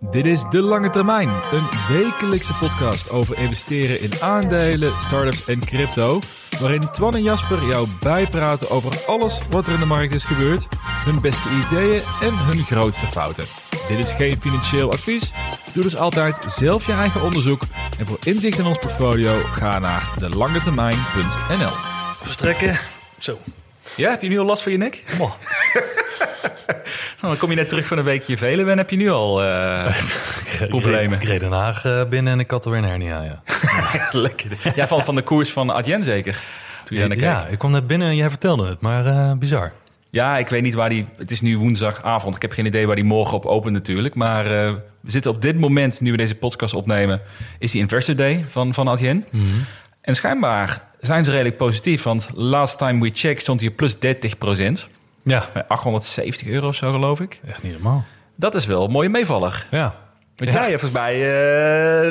Dit is De Lange Termijn, een wekelijkse podcast over investeren in aandelen, startups en crypto. Waarin Twan en Jasper jou bijpraten over alles wat er in de markt is gebeurd, hun beste ideeën en hun grootste fouten. Dit is geen financieel advies. Doe dus altijd zelf je eigen onderzoek. En voor inzicht in ons portfolio ga naar delangetermijn.nl. Verstrekken. Zo. Ja, heb je nu al last van je nek? Nou, dan kom je net terug van een weekje velen en heb je nu al eh, problemen. Ik reed Den Haag eh, binnen en ik had alweer een hernia, ja. Lekker. Ja, van, van de koers van Adyen zeker. Toen je ja, keek. ik kwam net binnen en jij vertelde het, maar eh, bizar. Ja, ik weet niet waar die... Het is nu woensdagavond. Ik heb geen idee waar die morgen op opent natuurlijk. Maar we zitten op dit moment, nu we deze podcast opnemen... is die Investor Day van, van Adyen. En schijnbaar zijn ze redelijk positief. Want last time we checked stond hier plus 30 procent. Ja, 870 euro of zo, geloof ik. echt niet normaal. Dat is wel een mooie meevaller. Ja. Want Ja. jij hebt volgens mij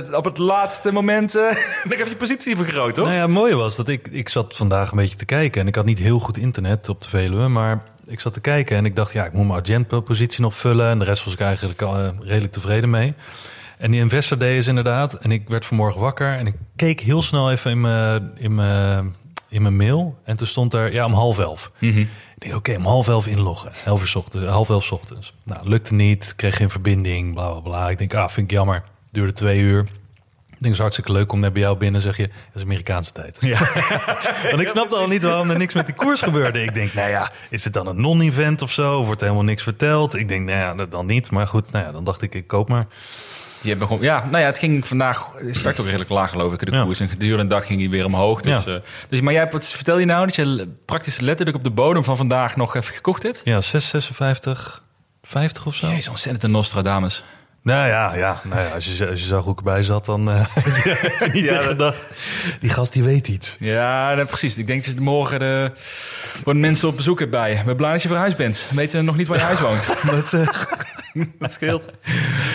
eh, op het laatste moment... eh dan heb je positie vergroot, toch? Nou ja, het mooie was dat ik, ik zat vandaag een beetje te kijken en ik had niet heel goed internet op de Veluwe, maar ik zat te kijken en ik dacht, ja, ik moet mijn agent-positie nog vullen en de rest was ik eigenlijk al, eh, redelijk tevreden mee. En die Investor Day is inderdaad, en ik werd vanmorgen wakker en ik keek heel snel even in mijn, in mijn, in mijn mail en toen stond er, ja, om half elf. Ik denk, oké, om half elf inloggen. Elf uur 's ochtends, half elf 's ochtends. Nou, lukte niet, kreeg geen verbinding, bla bla bla. Ik denk, ah, vind ik jammer. Duurde twee uur. Ik denk, het is hartstikke leuk om net bij jou binnen. Zeg je, dat is Amerikaanse tijd. Ja. Want ik snapte al niet waarom er niks met die koers gebeurde. Ik denk, nou ja, is het dan een non-event of zo? Wordt helemaal niks verteld? Ik denk, nou ja, dat dan niet. Maar goed, nou ja, dan dacht ik, ik koop maar. Begon, ja, nou ja, het ging vandaag, het start ook redelijk laag geloof ik, de Ja. koers. En gedurende de dag ging hij weer omhoog. Dus, Ja. eh, dus, maar jij, hebt- wat vertel je nou dat je praktisch letterlijk op de bodem van vandaag nog even gekocht hebt? Ja, 6, 56, 50 of zo. Jezus, ontzettend een Nostradamus. Nou ja, ja, nou ja als, je, als je zag hoe ik erbij zat, dan eh, had je niet echt gedacht. Die gast die weet iets. Ja, nou, precies. Ik denk dat je morgen de, worden mensen op bezoek hebt bij je. Ik ben blij dat je verhuisd bent. We weten nog niet waar je huis woont. dat, eh, dat scheelt.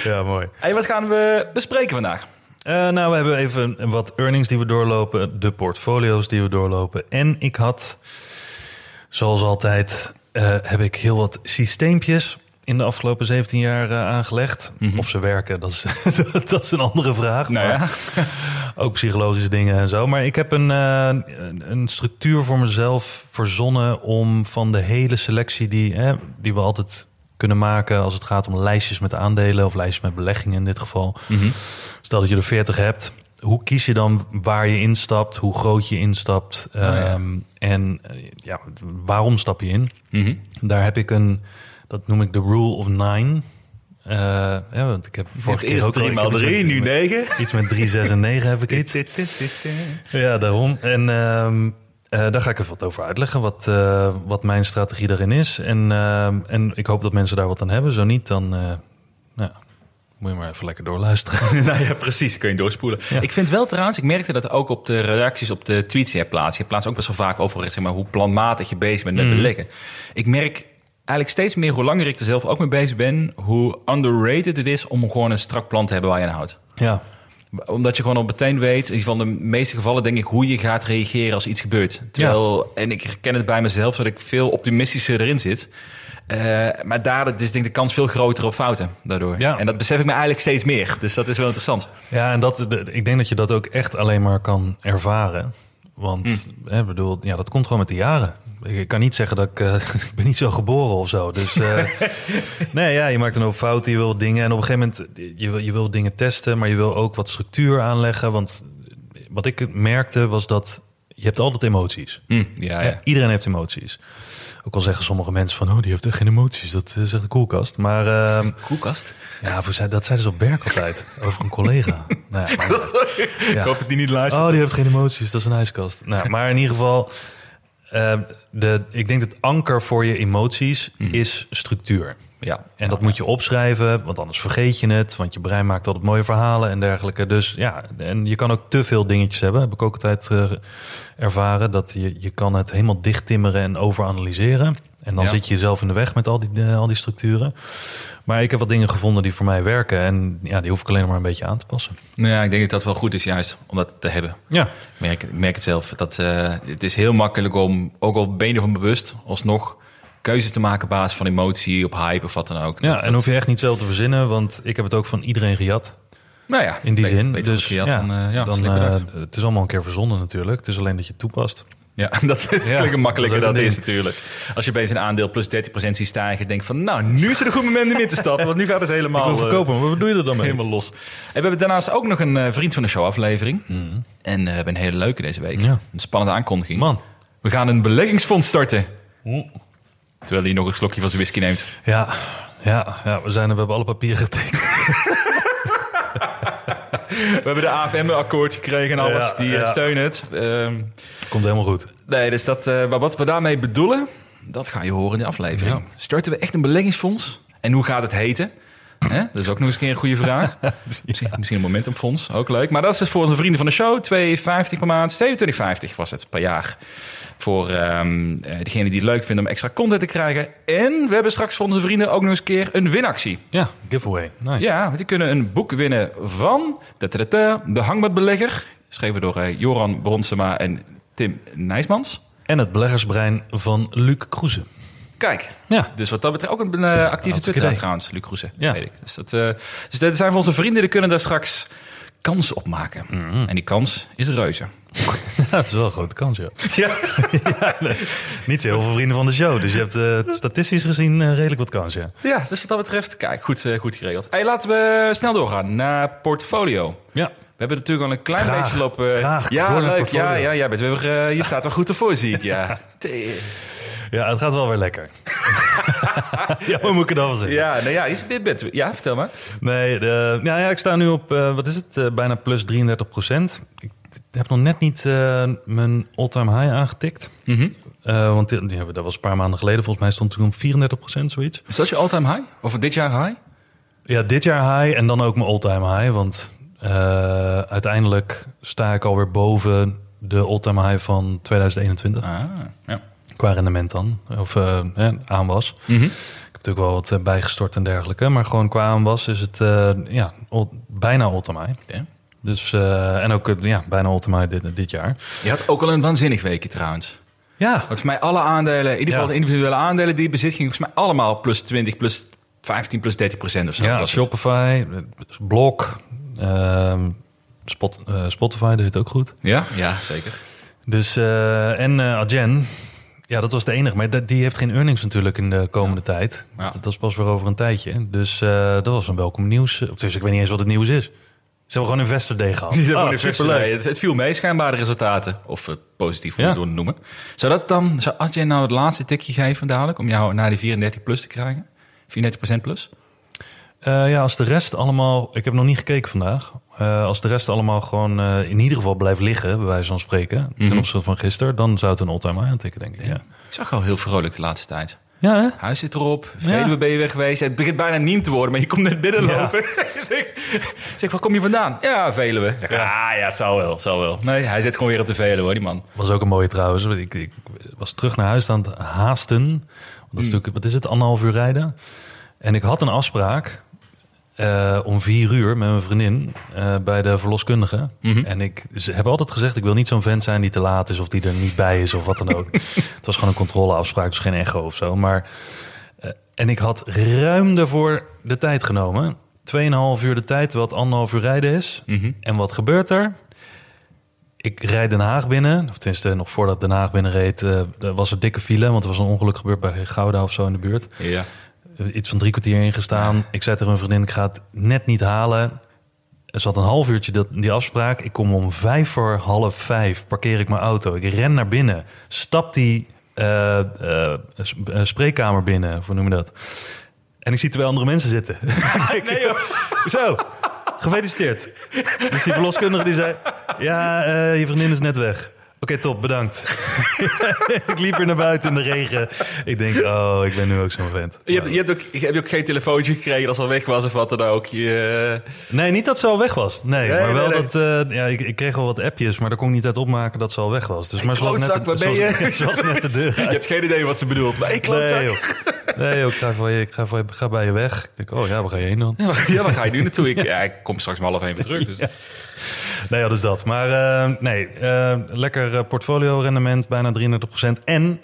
Ja, mooi. Hey, wat gaan we bespreken vandaag? Eh, nou, we hebben even wat earnings die we doorlopen, de portfolio's die we doorlopen. En ik had, zoals altijd, eh, heb ik heel wat systeempjes in de afgelopen 17 jaar eh, aangelegd. Of ze werken, dat is, dat is een andere vraag. Nou ja. Ook psychologische dingen en zo. Maar ik heb een, eh, een- structuur voor mezelf verzonnen om van de hele selectie die, hè, die we altijd kunnen maken als het gaat om lijstjes met aandelen of lijstjes met beleggingen in dit geval. Stel dat je er 40 hebt. Hoe kies je dan waar je instapt, hoe groot je instapt ja. ehm, en eh, ja, waarom stap je in? Mhm. Daar heb ik een, dat noem ik de rule of nine. Eh, ja, want ik heb vorige keer ook al- ik heb iets met- met- negen. Iets met 3, 6 en 9 heb ik iets. Ja, daarom. En ehm, eh, daar ga ik even wat over uitleggen, wat, eh, wat mijn strategie daarin is. En, ehm, en ik hoop dat mensen daar wat aan hebben. Zo niet, dan nou, moet je maar even lekker doorluisteren. nou ja, precies. Kun je doorspoelen. Ik vind wel trouwens, ik merkte dat ook op de reacties op de tweets die je plaatst. Je plaatst ook best wel vaak over zeg maar, hoe planmatig je bezig bent met beleggen. Ik merk eigenlijk steeds meer, hoe langer ik er zelf ook mee bezig ben, hoe underrated het is om gewoon een strak plan te hebben waar je aan houdt. ja, Omdat je gewoon al meteen weet, in in de meeste gevallen denk ik, hoe je gaat reageren als iets gebeurt. Terwijl, en ik herken het bij mezelf, dat ik veel optimistischer erin zit. Eh, maar daar is denk ik de kans veel groter op fouten daardoor. Ja. En dat besef ik me eigenlijk steeds meer. Dus dat is wel interessant. ja en dat, ik denk dat je dat ook echt alleen maar kan ervaren. Want Hm. hè, bedoel, ja, dat komt gewoon met de jaren. Ik kan niet zeggen dat ik... eh, ik ben niet zo geboren of zo. Dus eh, nee, ja, je maakt een hoop fouten. Je wil dingen... En op een gegeven moment... Je wil, je wil dingen testen, maar je wil ook wat structuur aanleggen. Want wat ik merkte was dat... Je hebt altijd emoties. Hm, ja, ja. Iedereen heeft emoties. Ook al zeggen sommige mensen van... Oh, die heeft echt geen emoties. Dat eh, zegt de koelkast. Maar ehm, Koelkast. ja, voor zij, dat zeiden ze op werk altijd. Over een collega. nou ja, maar. Ik hoop dat die niet luistert. Oh, die heeft geen emoties. Dat is een ijskast. Nou, maar in ieder geval... eh, de, ik denk dat het anker voor je emoties is structuur. Ja. En dat moet je opschrijven, want anders vergeet je het. Want je brein maakt altijd mooie verhalen en dergelijke. Dus ja, en je kan ook te veel dingetjes hebben. Heb ik ook altijd eh, ervaren. Dat je, je kan het helemaal dicht timmeren en overanalyseren. En dan Ja. zit je jezelf in de weg met al die, eh, al die structuren. Maar ik heb wat dingen gevonden die voor mij werken. En ja, die hoef ik alleen nog maar een beetje aan te passen. Nou ja, ik denk dat dat wel goed is juist om dat te hebben. Ja, Ik merk, ik merk het zelf. Dat, eh, het is heel makkelijk om, ook al ben je ervan bewust, alsnog keuzes te maken op basis van emotie, op hype of wat dan ook. ja Dat- en hoef je echt niet zelf te verzinnen. Want ik heb het ook van iedereen gejat. Nou ja, In die zin. beter dus gejat ja, dan, eh, ja, dan, eh, bedacht. het is allemaal een keer verzonnen natuurlijk. Het is alleen dat je het toepast. Ja, dat is Ja, makkelijker dat dat is natuurlijk. Als je opeens een aandeel plus 30% ziet stijgen, denk van, nou, nu is het een goed moment om in te stappen, want nu gaat het helemaal, ik eh, verkopen, wat doe je er dan mee? helemaal los. En we hebben daarnaast ook nog een eh, vriend van de show aflevering. En eh, we hebben een hele leuke deze week. Mhm. Ja. Een spannende aankondiging. Man. We gaan een beleggingsfonds starten. Terwijl hij nog een slokje van zijn whisky neemt. Ja, ja, ja we, zijn er, we hebben alle papieren getekend. We hebben de AFM-akkoord gekregen en alles. Die eh, ja. steunen het. Ehm, Komt helemaal goed. nee, dus dat, eh, maar wat we daarmee bedoelen, dat ga je horen in de aflevering. Starten we echt een beleggingsfonds? En hoe gaat het heten? Hè? Dat is ook nog eens een keer een goede vraag. misschien, misschien een momentumfonds, ook leuk. Maar dat is dus voor onze vrienden van de show. 2,50 per maand, 27,50 was het per jaar. Voor eh, degene die het leuk vinden om extra content te krijgen. En we hebben straks voor onze vrienden ook nog eens een keer een winactie. Ja, giveaway. Nice. Ja, die kunnen een boek winnen van De Hangmatbelegger. Geschreven door eh, Joran Bronsema en Tim Nijsmans. En het beleggersbrein van Luc Kroeze. Kijk, Ja. dus wat dat betreft ook een eh, actieve idee. trouwens, Luc Roese. Ja. Weet ik. Dus, dat, eh, dus dat zijn voor onze vrienden, die kunnen daar straks kans op maken. Mhm. En die kans is reuze. Dat is wel een grote kans, ja. ja. nee. Niet zo heel veel vrienden van de show. Dus je hebt eh, statistisch gezien redelijk wat kans, ja. Ja, dus wat dat betreft, kijk, goed, goed geregeld. Hey, laten we snel doorgaan naar portfolio. Ja. We hebben natuurlijk al een klein Graag, beetje lopen. graag. Ja, leuk. Ja, ja, ja, bent weer, je staat wel goed ervoor, zie ik. Ja. Ja, het gaat wel weer lekker. ja, hoe moet ik het dan wel zeggen? Ja, nou ja, je bent- ja, vertel maar. Nee, de, ja, ja, ik sta nu op, eh, wat is het, Eh, bijna plus 33 procent. Ik heb nog net niet eh, mijn all-time high aangetikt. Mhm. Want dat was een paar maanden geleden. Volgens mij stond toen op 34 procent, zoiets. Is dat je all-time high? Of dit jaar high? Ja, dit jaar high en dan ook mijn all-time high. Want uiteindelijk sta ik alweer boven de all-time high van 2021. Ah, ja. Qua rendement dan. Of eh, hè, aanwas. Mhm. Ik heb natuurlijk wel wat eh, bijgestort en dergelijke. Maar gewoon qua aanwas is het ja, bijna all-time. Ja. Dus, en ook ja, bijna all-time dit, dit jaar. Je had ook al een waanzinnig weekje trouwens. Ja, Want voor mij alle aandelen, in ieder geval Ja. de individuele aandelen die je bezit, ging volgens mij allemaal plus 20, plus 15, plus 30 procent of zo. ja het. Shopify, Blok, ehm, Spot, eh, Spotify, dat heet ook goed. Ja, ja, zeker. Dus, en Adyen, ja, dat was de enige. Maar dat- die heeft geen earnings natuurlijk in de komende tijd. Ja. Dat, is pas weer over een tijdje. Dus eh, dat was een welkom nieuws. Of Dus ik weet niet eens wat het nieuws is. Ze hebben gewoon Investor Day gehad. Die Ah, oh, superleuk. het, het viel mee, schijnbaar de resultaten. Of eh, positief, hoe Ja. je het noemen. Zou dat dan, zou Adyen nou het laatste tikje geven dadelijk, om jou naar die 34 plus te krijgen? 34% plus? Eh, ja, als de rest allemaal... Ik heb nog niet gekeken vandaag. Eh, als de rest allemaal gewoon eh, in ieder geval blijft liggen, bij wijze van spreken, Mhm. ten opzichte van gisteren, dan zou het een all-time high aantikken, denk ik. Ja, Ik zag al heel vrolijk de laatste tijd. ja hè? Huis zit erop, Veluwe ben je weg geweest. Het begint bijna niet te worden, maar je komt net binnenlopen. zeg, zeg, waar kom je vandaan? Ja, Veluwe. Zeg, ah ja, het zal wel, het wel. Nee, hij zit gewoon weer op de Veluwe, hoor, die man. Was ook een mooie trouwens. Ik, ik was terug naar huis aan het haasten. Want Dat is natuurlijk, wat is het, anderhalf uur rijden. En ik had een afspraak eh, om vier uur met mijn vriendin eh, bij de verloskundige. Mhm. En ik ze hebben altijd gezegd, ik wil niet zo'n vent zijn die te laat is of die er niet bij is of wat dan ook. het was gewoon een controleafspraak, dus geen echo of zo. Maar, eh, en ik had ruim daarvoor de tijd genomen. Tweeënhalf uur de tijd, het anderhalf uur rijden is. Mhm. En wat gebeurt er? Ik rijd Den Haag binnen. Of tenminste, nog voordat Den Haag binnenreed, eh er was er dikke file. Want er was een ongeluk gebeurd bij Gouda of zo in de buurt. Ja. Eh, Iets van drie kwartier ingestaan. Ik zei tegen mijn vriendin, ik ga het net niet halen. Er zat een half uurtje dat, die afspraak. Ik kom om vijf voor half vijf, parkeer ik mijn auto. Ik ren naar binnen, stap die eh, eh, sp- spreekkamer binnen, hoe noem je dat? En ik zie twee andere mensen zitten. nee joh. Zo, gefeliciteerd. Dus die verloskundige die zei, ja, je vriendin is net weg. Oké, top, bedankt. ik liep weer naar buiten in de regen. Ik denk, oh, ik ben nu ook zo'n vent. Je hebt, je, hebt ook, heb je ook geen telefoontje gekregen als het al weg was of wat dan ook? Je, eh, Nee, niet dat ze al weg was. Nee, Nee, maar wel nee, dat... eh, ja, ik, ik kreeg wel wat appjes, maar daar kon ik niet uit opmaken dat ze al weg was. Dus, maar ze was net, klootzak, waar ben ze je? ze was net de deur je hebt geen idee wat ze bedoelt. Maar ik klootzak. Nee, joh. Nee, joh, ik ga, voor je, ik ga, voor je, ga bij je weg. Ik denk, oh ja, waar ga je heen dan? Ja, waar- ga je nu naartoe? Ik, ja, ik kom straks om half één weer terug. Dus. Nee, ja, dus dat. Maar eh, nee, lekker eh, portfolio rendement, bijna 33%. En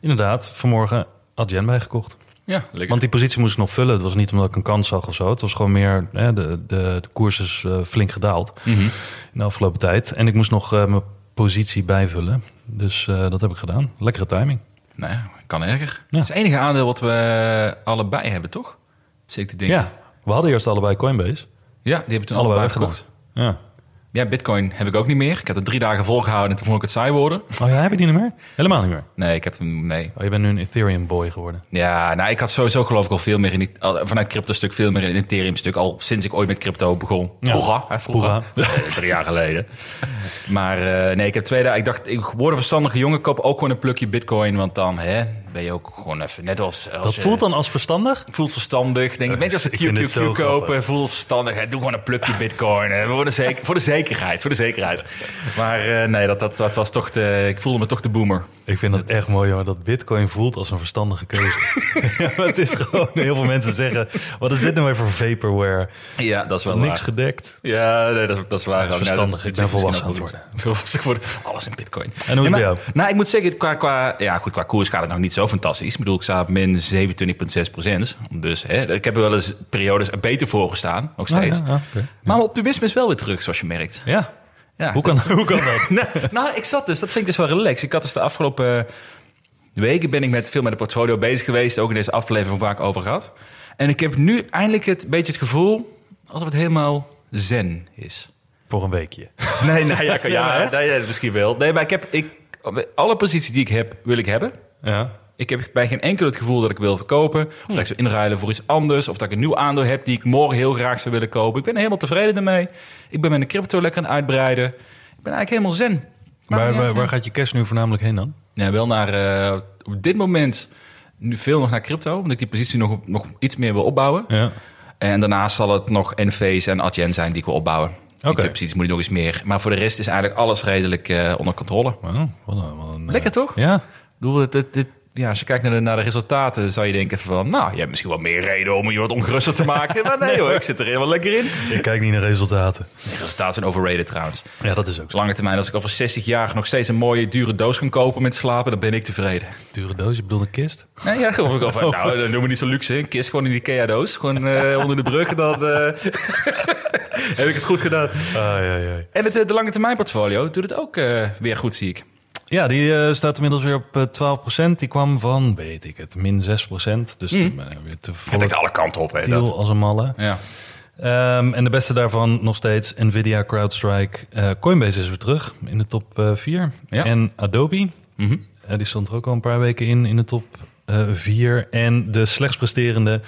inderdaad, vanmorgen Adyen bijgekocht. Ja, lekker. Want die positie moest ik nog vullen. Het was niet omdat ik een kans zag of zo. Het was gewoon meer, hè, de, de, de koers is eh, flink gedaald Mhm. in de afgelopen tijd. En ik moest nog eh, mijn positie bijvullen. Dus eh, dat heb ik gedaan. Lekkere timing. Nou ja, kan erger. Ja. Dat is het enige aandeel wat we allebei hebben, toch? Zeker te denken. Ja, we hadden eerst allebei Coinbase. Ja, die hebben toen Allebei allebei. Ja. Ja, Bitcoin heb ik ook niet meer. Ik had het drie dagen volgehouden en toen vond ik het saai worden. Oh ja, heb je die niet meer? Helemaal niet meer. Nee, ik heb hem. Nee. Oh, je bent nu een Ethereum boy geworden. Ja, nou, ik had sowieso geloof ik al veel meer in die, vanuit crypto stuk veel meer in Ethereum stuk al sinds ik ooit met crypto begon. Ja. Vroeger, hè, vroeger. Drie jaar geleden. Maar eh, nee, ik heb twee dagen. Ik dacht, ik word een verstandige jongen, koop ook gewoon een plukje Bitcoin, want dan hè, ben je ook gewoon even net als. als Dat je- voelt dan als verstandig? Voelt verstandig. Denk ik, je, als ik zo QQQ kopen, voelt verstandig. Hè, doe gewoon een plukje bitcoin. hè, Voor de, zeker, voor de zekerheid. Voor de zekerheid. Maar eh, nee, dat, dat, dat was toch de, ik voelde me toch de boomer. Ik vind het echt mooi, hoor, dat Bitcoin voelt als een verstandige keuze. ja, maar het is gewoon, heel veel mensen zeggen, wat is dit nou weer voor vaporware? Ja, dat is wel Niks waar. gedekt. Ja, nee, dat, is- dat is waar. Dat is Ja, verstandig. Ik ben is misschien volwassen. Volwassen geworden. Alles in bitcoin. En hoe is het Ja, bij maar- jou? Nou, ik moet zeggen, qua, qua, ja, goed, qua koers gaat het nog niet zo fantastisch. Ik bedoel, ik sta op min 27,6 procent. Dus hè, ik heb er wel eens periodes beter voor gestaan, nog steeds. Ah, ja, oké. Maar mijn optimisme is wel weer terug, zoals je merkt. Ja, Ja, hoe kan, hoe kan dat? nou, nou, ik zat dus, dat vind ik dus wel relaxed. Ik had dus de afgelopen weken ben ik met veel met de portfolio bezig geweest. Ook in deze aflevering vaak over gehad. En ik heb nu eindelijk het beetje het gevoel alsof het helemaal zen is. Voor een weekje. Nee, nou ja, kan- ja, Ja, ja, misschien wel. Nee, maar ik heb, ik, alle posities die ik heb, wil ik hebben. Ja. Ik heb bij geen enkel het gevoel dat ik wil verkopen. Of dat ik ze inruilen voor iets anders. Of dat ik een nieuw aandeel heb die ik morgen heel graag zou willen kopen. Ik ben er helemaal tevreden ermee. Ik ben mijn crypto lekker aan het uitbreiden. Ik ben eigenlijk helemaal zen. Waar, waar, waar gaat je cash nu voornamelijk heen dan? Ja, wel naar eh, op dit moment nu veel nog naar crypto, omdat ik die positie nog, nog iets meer wil opbouwen. Ja. En daarnaast zal het nog NV's en Adyen zijn die ik wil opbouwen. Die Oké. posities moet ik nog eens meer. Maar voor de rest is eigenlijk alles redelijk eh, onder controle. Wauw, wat een, wat een, eh, Lekker toch? Ja. Ik bedoel, het, het, het- ja, als je kijkt naar de, naar de resultaten, zou je denken van... Nou, je hebt misschien wel meer reden om je wat ongeruster te maken. Maar nee hoor, ik zit er helemaal lekker in. Ik kijk niet naar resultaten. De resultaten zijn overrated trouwens. Ja, dat is ook zo. lange termijn, als ik over 60 jaar nog steeds een mooie, dure doos kan kopen met slapen... dan ben ik tevreden. Dure doos, je bedoelt een kist? Nee, ja, gewoon of, nou, dan doen we niet zo luxe. Een kist gewoon in die Ikea-doos. Gewoon eh, onder de brug dan eh, heb ik het goed gedaan. Ai, ai, ai. En het, eh, de lange termijn portfolio doet het ook weer goed, zie ik. Ja, die eh, staat inmiddels weer op eh 12%. Die kwam van, weet ik het, min 6%. Dus Mm. die, eh, weer te Het alle kanten op, hè. Dat. als een malle. Ja. Ehm, en de beste daarvan nog steeds Nvidia, CrowdStrike. Eh, Coinbase is weer terug in de top 4. Ja. En Adobe, Mhm. eh, die stond er ook al een paar weken in, in de top 4. en de slechts presterende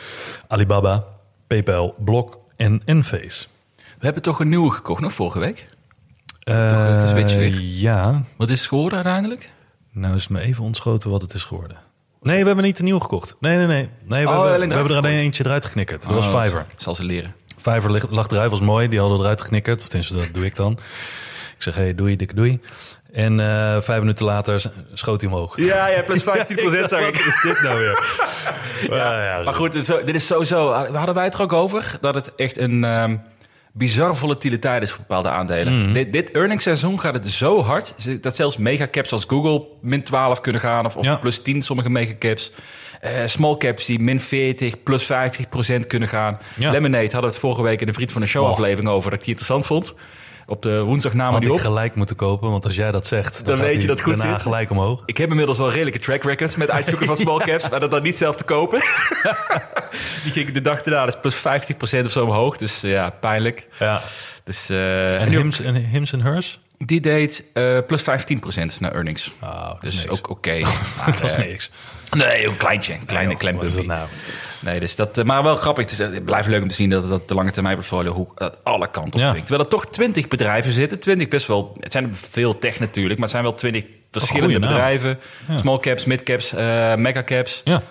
Alibaba, PayPal, Block en Enphase. We hebben toch een nieuwe gekocht, nog vorige week? Eh, switch weer. ja, Wat is het geworden uiteindelijk? nou is het me even ontschoten wat het is geworden. Nee, we hebben niet een nieuw gekocht. Nee, nee, nee. nee we, Oh, hebben, we hebben er alleen eentje eruit geknikkerd. Dat was Oh, Fiverr. Zal ze leren. Fiverr ligt- lag eruit, was mooi. Die hadden eruit geknikkerd. Of tenminste, dat doe ik dan. Ik zeg, hey, doei, dikke doei. En eh, vijf minuten later schoot hij omhoog. Ja, ja, plus 15% Wat is dit nou weer? ja, ja, Maar goed, dit is zo- dit is sowieso... Hadden wij het er ook over? Dat het echt een ehm bizar volatiliteit is voor bepaalde aandelen. Dit, dit earningsseizoen gaat het zo hard... dat zelfs megacaps als Google min 12 kunnen gaan... of, of Ja. plus 10 sommige megacaps. Eh small caps die min 40, plus 50 procent kunnen gaan. Ja. Lemonade hadden we het vorige week in de Vriend van de Show aflevering over... dat ik die interessant vond. Op de woensdag namen die ik op. gelijk moeten kopen, want als jij dat zegt... Dan weet je dat goed zit. gelijk omhoog. Ik heb inmiddels wel redelijke track records met uitzoeken van small caps, maar dat dan niet zelf te kopen. Die ging de dag daarna, dus plus 50% of zo omhoog. Dus ja, pijnlijk. Ja. Dus, eh, En Hims en, Hims en Hers? Die deed eh, plus 15% naar earnings. Ah, dat is dus ook oké. dat was eh, niks. Nee, een kleintje. Een kleine, joh, klein is dat nou? Nee, dus dat, eh, maar wel grappig. Het, is, het blijft leuk om te zien dat, dat de lange termijn portfolio hoe dat alle kanten op Ja. Terwijl er toch 20 bedrijven zitten. 20 best wel. Het zijn veel tech natuurlijk, maar het zijn wel 20 verschillende bedrijven. Ja. Small caps, mid caps, mega caps. Ja,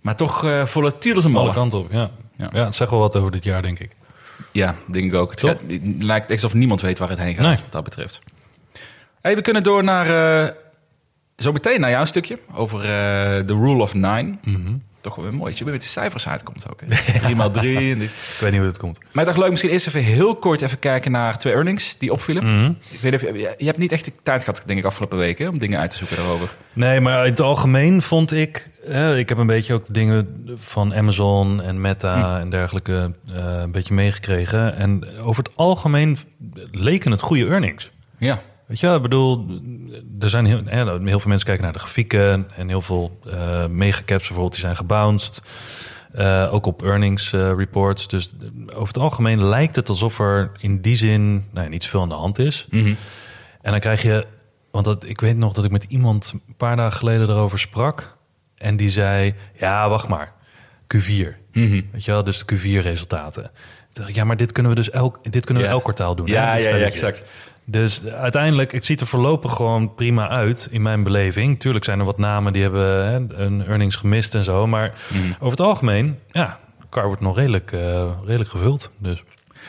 Maar toch eh volatiel als een alle kanten op. Ja. Ja. Ja. het zegt wel wat over dit jaar, denk ik. Ja, denk ik ook. Het, Toch? gaat- het lijkt echt alsof niemand weet waar het heen gaat, Nee. wat dat betreft. Hey, we kunnen door naar... eh, zo meteen naar jouw stukje over eh, de Rule of Nine. Mhm. Toch wel weer mooi je weer met de cijfers uitkomt ook. hè. 3 maal 3. en dit. Ik weet niet hoe dat komt. Maar ik dacht leuk, misschien eerst even heel kort even kijken naar twee earnings die opvielen. Mhm. Ik weet je, hebt niet echt de tijd gehad, denk ik, afgelopen weken om dingen uit te zoeken daarover. Nee, maar in het algemeen vond ik... eh, ik heb een beetje ook dingen van Amazon en Meta en dergelijke eh, een beetje meegekregen. En over het algemeen leken het goede earnings. Ja. Weet je, ik bedoel, er zijn heel, heel veel mensen kijken naar de grafieken en heel veel eh megacaps bijvoorbeeld, die zijn gebounced. Eh, ook op earnings eh, reports. Dus over het algemeen lijkt het alsof er in die zin nou, niet zoveel aan de hand is. Mhm. En dan krijg je, want dat, ik weet nog dat ik met iemand een paar dagen geleden erover sprak. En die zei, ja, wacht maar, Q4. Mhm. Weet je wel, dus de Q4-resultaten. Ja, maar dit kunnen we dus elk, dit kunnen we Ja. elk kwartaal doen. Ja, ja, ja, exact. Dus uiteindelijk, het ziet er voorlopig gewoon prima uit in mijn beleving. Tuurlijk zijn er wat namen die hebben hè, een earnings gemist en zo. Maar Mhm. over het algemeen, ja, de kar wordt nog redelijk, eh, redelijk gevuld. Dus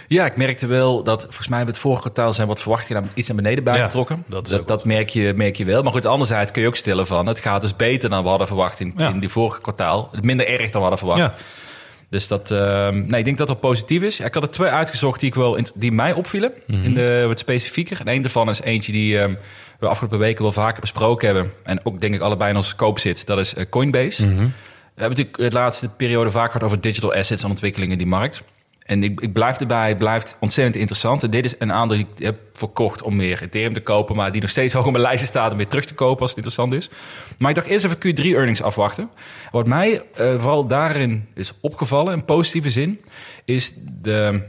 Ja, ik merkte wel dat volgens mij bij het vorige kwartaal zijn wat verwachtingen iets naar beneden bijgetrokken. Ja, dat dat, merk, je, merk je wel. Maar goed, anderzijds kun je ook stellen van het gaat dus beter dan we hadden verwacht in, Ja. in die vorige kwartaal. Minder erg dan we hadden verwacht. ja, Dus dat, ehm, nee, ik denk dat dat positief is. Ik had er twee uitgezocht die, ik wel, in- die mij opvielen, Mhm. in de, wat specifieker. En één daarvan is eentje die ehm, we afgelopen weken wel vaker besproken hebben. En ook denk ik allebei in onze scope zit. Dat is eh, Coinbase. Mhm. We hebben natuurlijk de laatste periode vaak gehad over digital assets en ontwikkelingen in die markt. En ik, ik blijf erbij, het blijft ontzettend interessant. En dit is een aandeel die ik heb verkocht om meer Ethereum te kopen... maar die nog steeds hoog op mijn lijstje staat om weer terug te kopen als het interessant is. Maar ik dacht eerst even Q3-earnings afwachten. Wat mij eh, vooral daarin is opgevallen, in positieve zin... is de,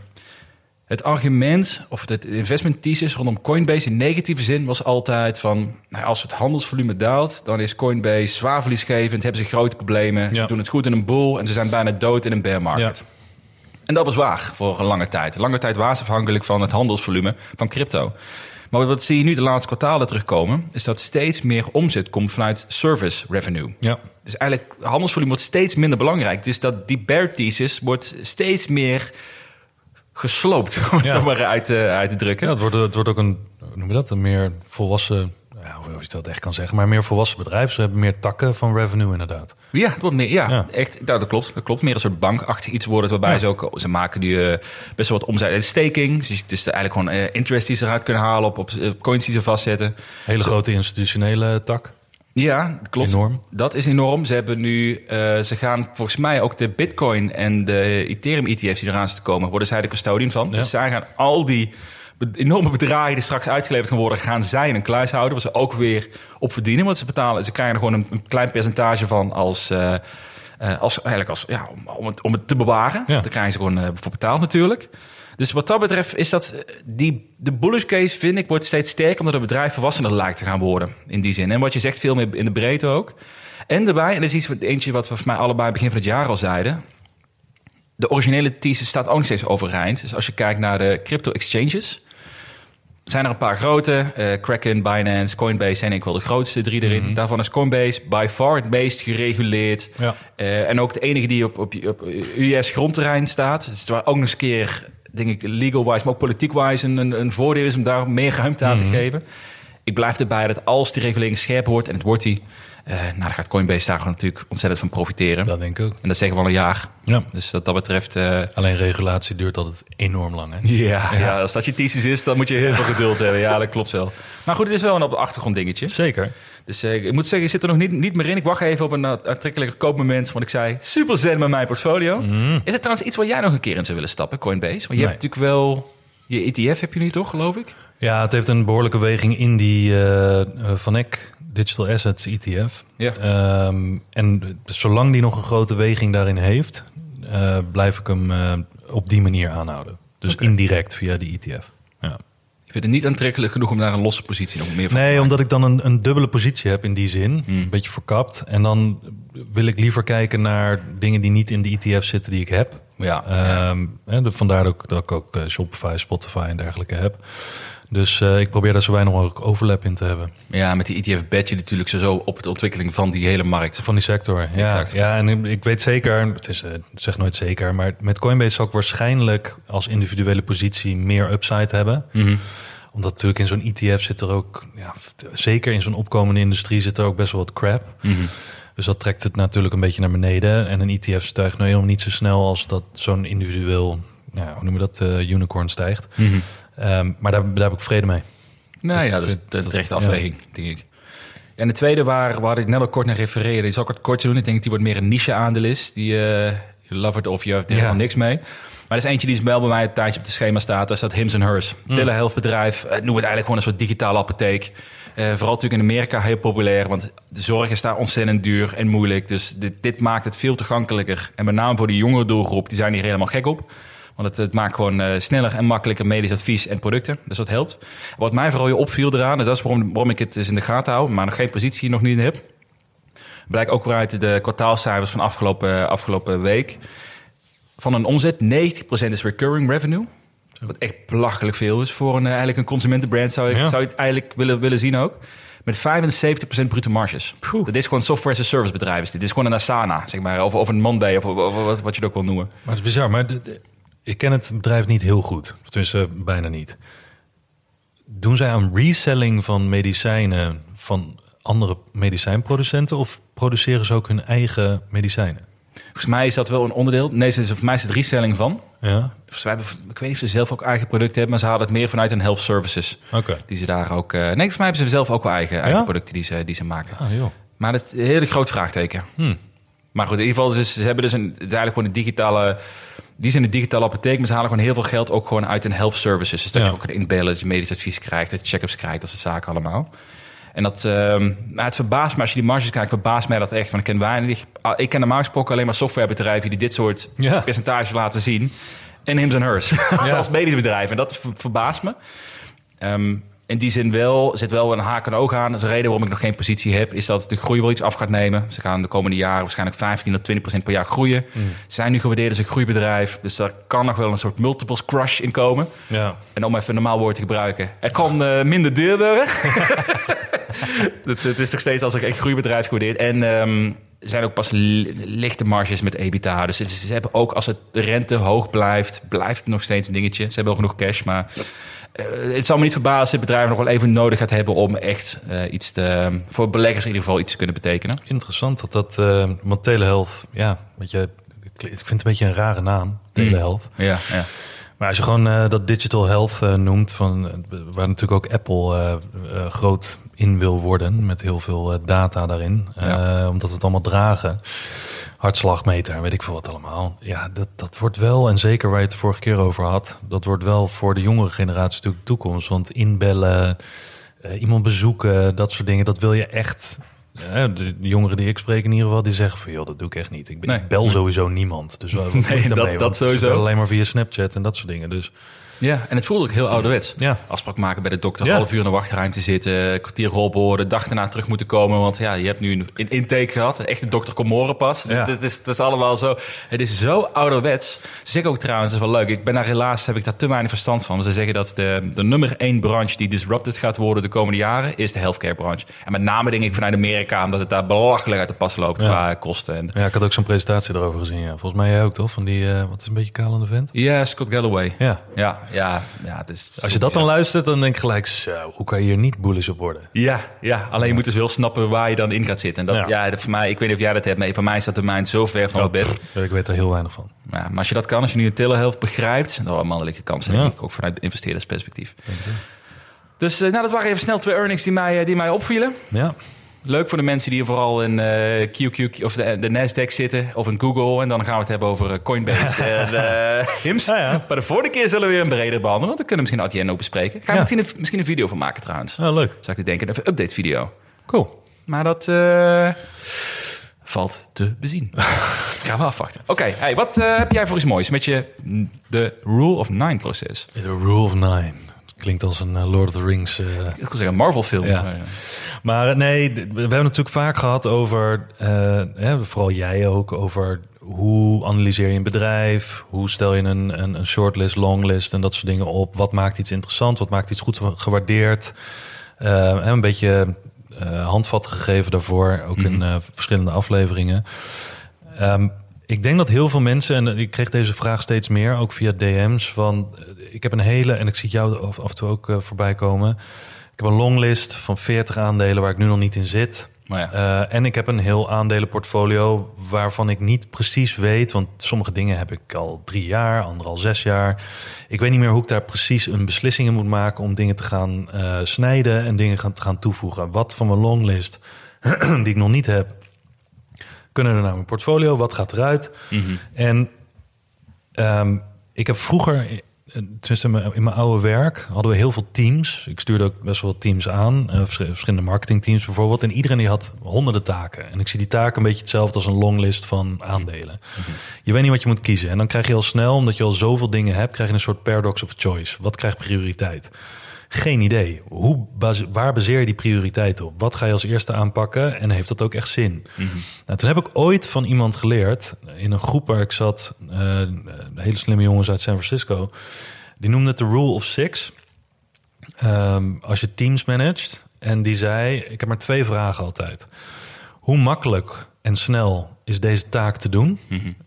het argument of het investment thesis rondom Coinbase in negatieve zin was altijd van... Nou, als het handelsvolume daalt, dan is Coinbase zwaar verliesgevend... hebben ze grote problemen, ze doen het goed in een bull... en ze zijn bijna dood in een bear market. Ja. En dat was waar voor een lange tijd. Lange tijd was afhankelijk van het handelsvolume van crypto. Maar wat zie je nu de laatste kwartalen terugkomen... is dat steeds meer omzet komt vanuit service revenue. ja. Dus eigenlijk, handelsvolume wordt steeds minder belangrijk. Dus dat die bear thesis wordt steeds meer gesloopt, om het Ja. zo maar uit, te- uit te drukken. ja het, wordt, het wordt ook een, noem je dat, een meer volwassen, ja, hoe je dat echt kan zeggen, maar meer volwassen bedrijf. Ze hebben meer takken van revenue inderdaad. Ja, het wordt meer, ja, Ja. echt. Nou, dat klopt. Dat klopt. Meer een soort bankachtig iets worden waarbij Ja. ze ook, ze maken nu eh, best wel wat omzet en staking. Dus het is eigenlijk gewoon eh, interest die ze eruit kunnen halen op, op eh, coins die ze vastzetten. Hele grote institutionele tak. Ja, klopt. Enorm. Dat is enorm. Ze hebben nu, ze gaan volgens mij ook de Bitcoin en de Ethereum ETF's die eraan zitten komen, worden zij de custodian van. Ja. Dus zij gaan al die enorme bedragen die straks uitgeleverd gaan worden, gaan zij een kluis houden, waar ze ook weer op verdienen. Want ze betalen, ze krijgen er gewoon een, een klein percentage van als, eh, eh, als eigenlijk als, ja, om, om het, om het te bewaren. Ja. Daar krijgen ze gewoon eh, voor betaald natuurlijk. Dus wat dat betreft is dat die, de bullish case, vind ik, wordt steeds sterker omdat het bedrijf volwassener lijkt te gaan worden in die zin. En wat je zegt, veel meer in de breedte ook. En daarbij, en dat is iets wat, eentje wat we voor mij allebei begin van het jaar al zeiden. De originele thesis staat ook nog steeds overeind. Dus als je kijkt naar de crypto exchanges, zijn er een paar grote. eh, Kraken, Binance, Coinbase zijn ik wel de grootste drie erin. Daarvan is Coinbase by far het meest gereguleerd. Ja. Eh, en ook de enige die op, op, op US grondterrein staat. Dus waar ook nog eens een keer, denk ik, legal-wise, maar ook politiek-wise een, een, een voordeel is om daar meer ruimte aan te geven. Ik blijf erbij dat als die regulering scherp wordt, en het wordt die, nou, dan gaat Coinbase daar natuurlijk ontzettend van profiteren. Dat denk ik ook. En dat zeggen we al een jaar. Ja. Dus wat dat betreft, eh, Alleen regulatie duurt altijd enorm lang. Hè? ja, ja. als dat je thesis is, dan moet je heel veel geduld hebben. Ja, dat klopt wel. Maar goed, het is wel een op de achtergrond dingetje. Zeker. Dus eh, ik moet zeggen, je zit er nog niet, niet meer in. Ik wacht even op een uh, aantrekkelijker koopmoment. Want ik zei, super zen met mijn portfolio. Is het trouwens iets waar jij nog een keer in zou willen stappen, Coinbase? Want je Nee. hebt natuurlijk wel... Je ETF heb je nu toch, geloof ik? Ja, het heeft een behoorlijke weging in die eh eh, Van Eck Digital Assets ETF. Ja. Ehm, en zolang die nog een grote weging daarin heeft, eh, blijf ik hem eh, op die manier aanhouden. Dus indirect via die ETF. Ja. Ik vind het niet aantrekkelijk genoeg om daar een losse positie nog meer van te Nee, maken. omdat ik dan een, een dubbele positie heb in die zin. Hmm. Een beetje verkapt. En dan wil ik liever kijken naar dingen die niet in de ETF zitten die ik heb. Ja, Ehm, hè, de- vandaar ook, dat ik ook eh, Shopify, Spotify en dergelijke heb. Dus eh, ik probeer daar zo weinig mogelijk overlap in te hebben. ja, met die ETF bed je natuurlijk zo op de ontwikkeling van die hele markt. Van die sector, ja. Exact. Ja, en ik weet zeker, het is, eh, zeg nooit zeker, maar met Coinbase zal ik waarschijnlijk als individuele positie meer upside hebben. Mhm. Omdat natuurlijk in zo'n ETF zit er ook, ja, zeker in zo'n opkomende industrie zit er ook best wel wat crap. Mhm. Dus dat trekt het natuurlijk een beetje naar beneden. En een ETF stijgt nou helemaal niet zo snel als dat zo'n individueel, ja, hoe noem je dat, eh, unicorn stijgt. Mhm. Ehm, maar daar, daar heb ik vrede mee. Nou Dat ja, dat is de terechte ja. afweging, denk ik. En de tweede waar, waar ik net al kort naar refereerde, die zal ik het kort doen. Ik denk dat die wordt meer een niche-aandeel is. Die uh, love it of je hebt er Ja. helemaal niks mee. Maar er is eentje die is wel bij mij een tijdje op het schema staat. Dat is dat Hims Hers. Mm. Telehealth bedrijf. Eh, noem het eigenlijk gewoon een soort digitale apotheek. Eh, vooral natuurlijk in Amerika heel populair. Want de zorg is daar ontzettend duur en moeilijk. Dus dit, dit maakt het veel toegankelijker. En met name voor de jongere doelgroep, die zijn hier helemaal gek op. Want het, het maakt gewoon eh, sneller en makkelijker medisch advies en producten. Dus dat helpt. Wat mij vooral opviel eraan, en dat is waarom, waarom ik het eens in de gaten hou, maar nog geen positie nog niet in heb. Blijkt ook weer uit de kwartaalcijfers van afgelopen, afgelopen week. Van een omzet, 90% is recurring revenue. Wat echt belachelijk veel is voor een, eh, eigenlijk een consumentenbrand, zou ik, Ja. zou je het eigenlijk willen, willen zien ook. Met 75% bruto marges. Dat is gewoon software as a service bedrijf. Dit Dit is gewoon een Asana, zeg maar. Of, of een Monday, of, of- of wat, wat je het ook wil noemen. Maar het is bizar, maar de- de- ik ken het bedrijf niet heel goed. Of tenminste, bijna niet. Doen zij aan reselling van medicijnen van andere medicijnproducenten... of produceren ze ook hun eigen medicijnen? Volgens mij is dat wel een onderdeel. Nee, ze- voor mij is het reselling van. Ja, Volgens mij hebben- ik weet niet of ze zelf ook eigen producten hebben, maar ze halen het meer vanuit hun health services. oké. Die ze daar ook. eh, nee, volgens mij hebben ze zelf ook wel eigen, eigen Ja? producten die ze, die ze maken. Ah, joh. Maar dat is een hele groot vraagteken. Hmm. Maar goed, in ieder geval, dus, ze hebben dus een, het is eigenlijk gewoon een digitale. Die zijn een digitale apotheek, maar ze halen gewoon heel veel geld ook gewoon uit hun health services. Dus dat Ja. je ook kan inbellen, dat je medisch advies krijgt, dat je check-ups krijgt, dat soort zaken allemaal. En dat, nou, het verbaast me, als je die marges kijkt, verbaast mij dat echt. Want ik ken weinig. ah, Ik ken normaal gesproken alleen maar softwarebedrijven die dit soort Ja. percentages laten zien. En Hims Hers als medisch bedrijf. En dat ver- verbaast me. Ehm, in die zin wel, zit wel een haak en oog aan. Dat is de reden waarom ik nog geen positie heb, is dat de groei wel iets af gaat nemen. Ze gaan de komende jaren waarschijnlijk 15 tot 20 procent per jaar groeien. Ze zijn nu gewaardeerd als een groeibedrijf, dus daar kan nog wel een soort multiples crush in komen. Ja. En om even een normaal woord te gebruiken, er kan eh, minder duur worden. het, het is nog steeds als een echt groeibedrijf gewaardeerd. En ehm, er zijn ook pas li- lichte marges met EBITDA. Dus ze hebben ook als het rente hoog blijft, blijft het nog steeds een dingetje. Ze hebben wel genoeg cash, maar het zal me niet verbazen dit bedrijf nog wel even nodig gaat hebben om echt eh, iets te, voor beleggers in ieder geval iets te kunnen betekenen. Interessant dat dat... eh want telehealth, ja, weet je, ik vind het een beetje een rare naam, telehealth. Ja, ja. Maar als je gewoon eh, dat digital health eh, noemt, van, eh, waar natuurlijk ook Apple eh, eh, groot in wil worden, met heel veel eh, data daarin, eh, Ja. omdat we het allemaal dragen. Hartslagmeter, weet ik veel wat allemaal. Ja, dat, dat wordt wel, en zeker waar je het de vorige keer over had, dat wordt wel voor de jongere generatie natuurlijk de toekomst. Want inbellen, eh, iemand bezoeken, dat soort dingen, dat wil je echt. eh, de, jongeren die ik spreek in ieder geval, die zeggen van joh, dat doe ik echt niet. Ik, ben, Nee. ik bel sowieso niemand. Dus Nee, dat- dat sowieso. Alleen maar via Snapchat en dat soort dingen. Dus Ja, en het voelde ook heel ouderwets. Ja. Afspraak maken bij de dokter, half uur in de wachtruimte zitten, kwartier geholpen worden, dag daarna terug moeten komen. Want ja, je hebt nu een intake gehad, een echte dokter Comoren pas. Ja. Het, is, het is allemaal zo. Het is zo ouderwets. Ze zeggen ook trouwens, dat is wel leuk, ik ben daar helaas, heb ik daar te weinig verstand van. Ze zeggen dat de, de nummer één branche die disrupted gaat worden de komende jaren, is de healthcare branche. En met name denk ik vanuit Amerika, omdat het daar belachelijk uit de pas loopt Ja. qua kosten. En, ja, ik had ook zo'n presentatie erover gezien. Ja. Volgens mij jij ook toch? Van die, eh, wat is een beetje kalende vent? ja, Scott Galloway. Ja. Ja, ja, ja. Het is Als je dat dan luistert, dan denk ik gelijk, zo, hoe kan je hier niet bullish op worden? Ja, ja, alleen je moet dus wel snappen waar je dan in gaat zitten. En dat, Ja. dat voor mij, ik weet niet of jij dat hebt, maar voor mij is dat domein zo ver van het bed. Ik weet er heel weinig van. Ja, maar als je dat kan, als je nu een telehealth begrijpt, dan wel een mannelijke kansen, Ja. denk ik, ook vanuit investeerdersperspectief. Dus eh, nou, dat waren even snel twee earnings die mij, eh, die mij opvielen. Ja, Leuk voor de mensen die vooral in eh, QQ of de, de Nasdaq zitten of in Google. En dan gaan we het hebben over eh, Coinbase en eh, Hims. Ja, ja. Maar de volgende keer zullen we weer een breder behandelen. Want dan kunnen we misschien Adyen ook bespreken. Gaan we Ja. misschien, een, misschien een video van maken trouwens. oh, leuk. Zou ik te denken, even een update video. Cool. Maar dat eh, valt te bezien. Gaan we afwachten. Oké, hey, wat eh, heb jij voor iets moois met je de Rule of Nine proces? The rule of nine. Klinkt als een eh, Lord of the Rings. eh, Ik wil zeggen, een Marvel-film. Ja. Maar, eh, Maar eh, nee, we hebben natuurlijk vaak gehad over, hè, vooral jij ook, over hoe analyseer je een bedrijf, hoe stel je een, een, een shortlist, longlist en dat soort dingen op. Wat maakt iets interessant, wat maakt iets goed gewaardeerd. En een beetje handvatten gegeven daarvoor, ook in eh, verschillende afleveringen. Ehm, ik denk dat heel veel mensen, en ik kreeg deze vraag steeds meer, ook via DM's, van ik heb een hele, en ik zie jou af, af en toe ook eh, voorbij komen. Ik heb een longlist van 40 aandelen waar ik nu nog niet in zit. maar ja. Eh, en ik heb een heel aandelenportfolio waarvan ik niet precies weet, want sommige dingen heb ik al drie jaar, andere al zes jaar. Ik weet niet meer hoe ik daar precies een beslissing in moet maken om dingen te gaan eh, snijden en dingen gaan, te gaan toevoegen. Wat van mijn longlist die ik nog niet heb, kunnen er naar mijn portfolio? Wat gaat eruit? En ehm, ik heb vroeger, tenminste in mijn- oude werk, hadden we heel veel teams. Ik stuurde ook best wel teams aan, eh, vers- verschillende marketingteams bijvoorbeeld. En iedereen die had honderden taken. En ik zie die taken een beetje hetzelfde als een longlist van aandelen. Je weet niet wat je moet kiezen. En dan krijg je al snel, omdat je al zoveel dingen hebt, krijg je een soort paradox of choice. Wat krijgt prioriteit? Geen idee. Hoe base- waar baseer je die prioriteit op? Wat ga je als eerste aanpakken en heeft dat ook echt zin? Nou, toen heb ik ooit van iemand geleerd, in een groep waar ik zat, eh, hele slimme jongens uit San Francisco, die noemde het de Rule of Six. Ehm, als je teams managt. En die zei: Ik heb maar twee vragen altijd. Hoe makkelijk en snel is deze taak te doen?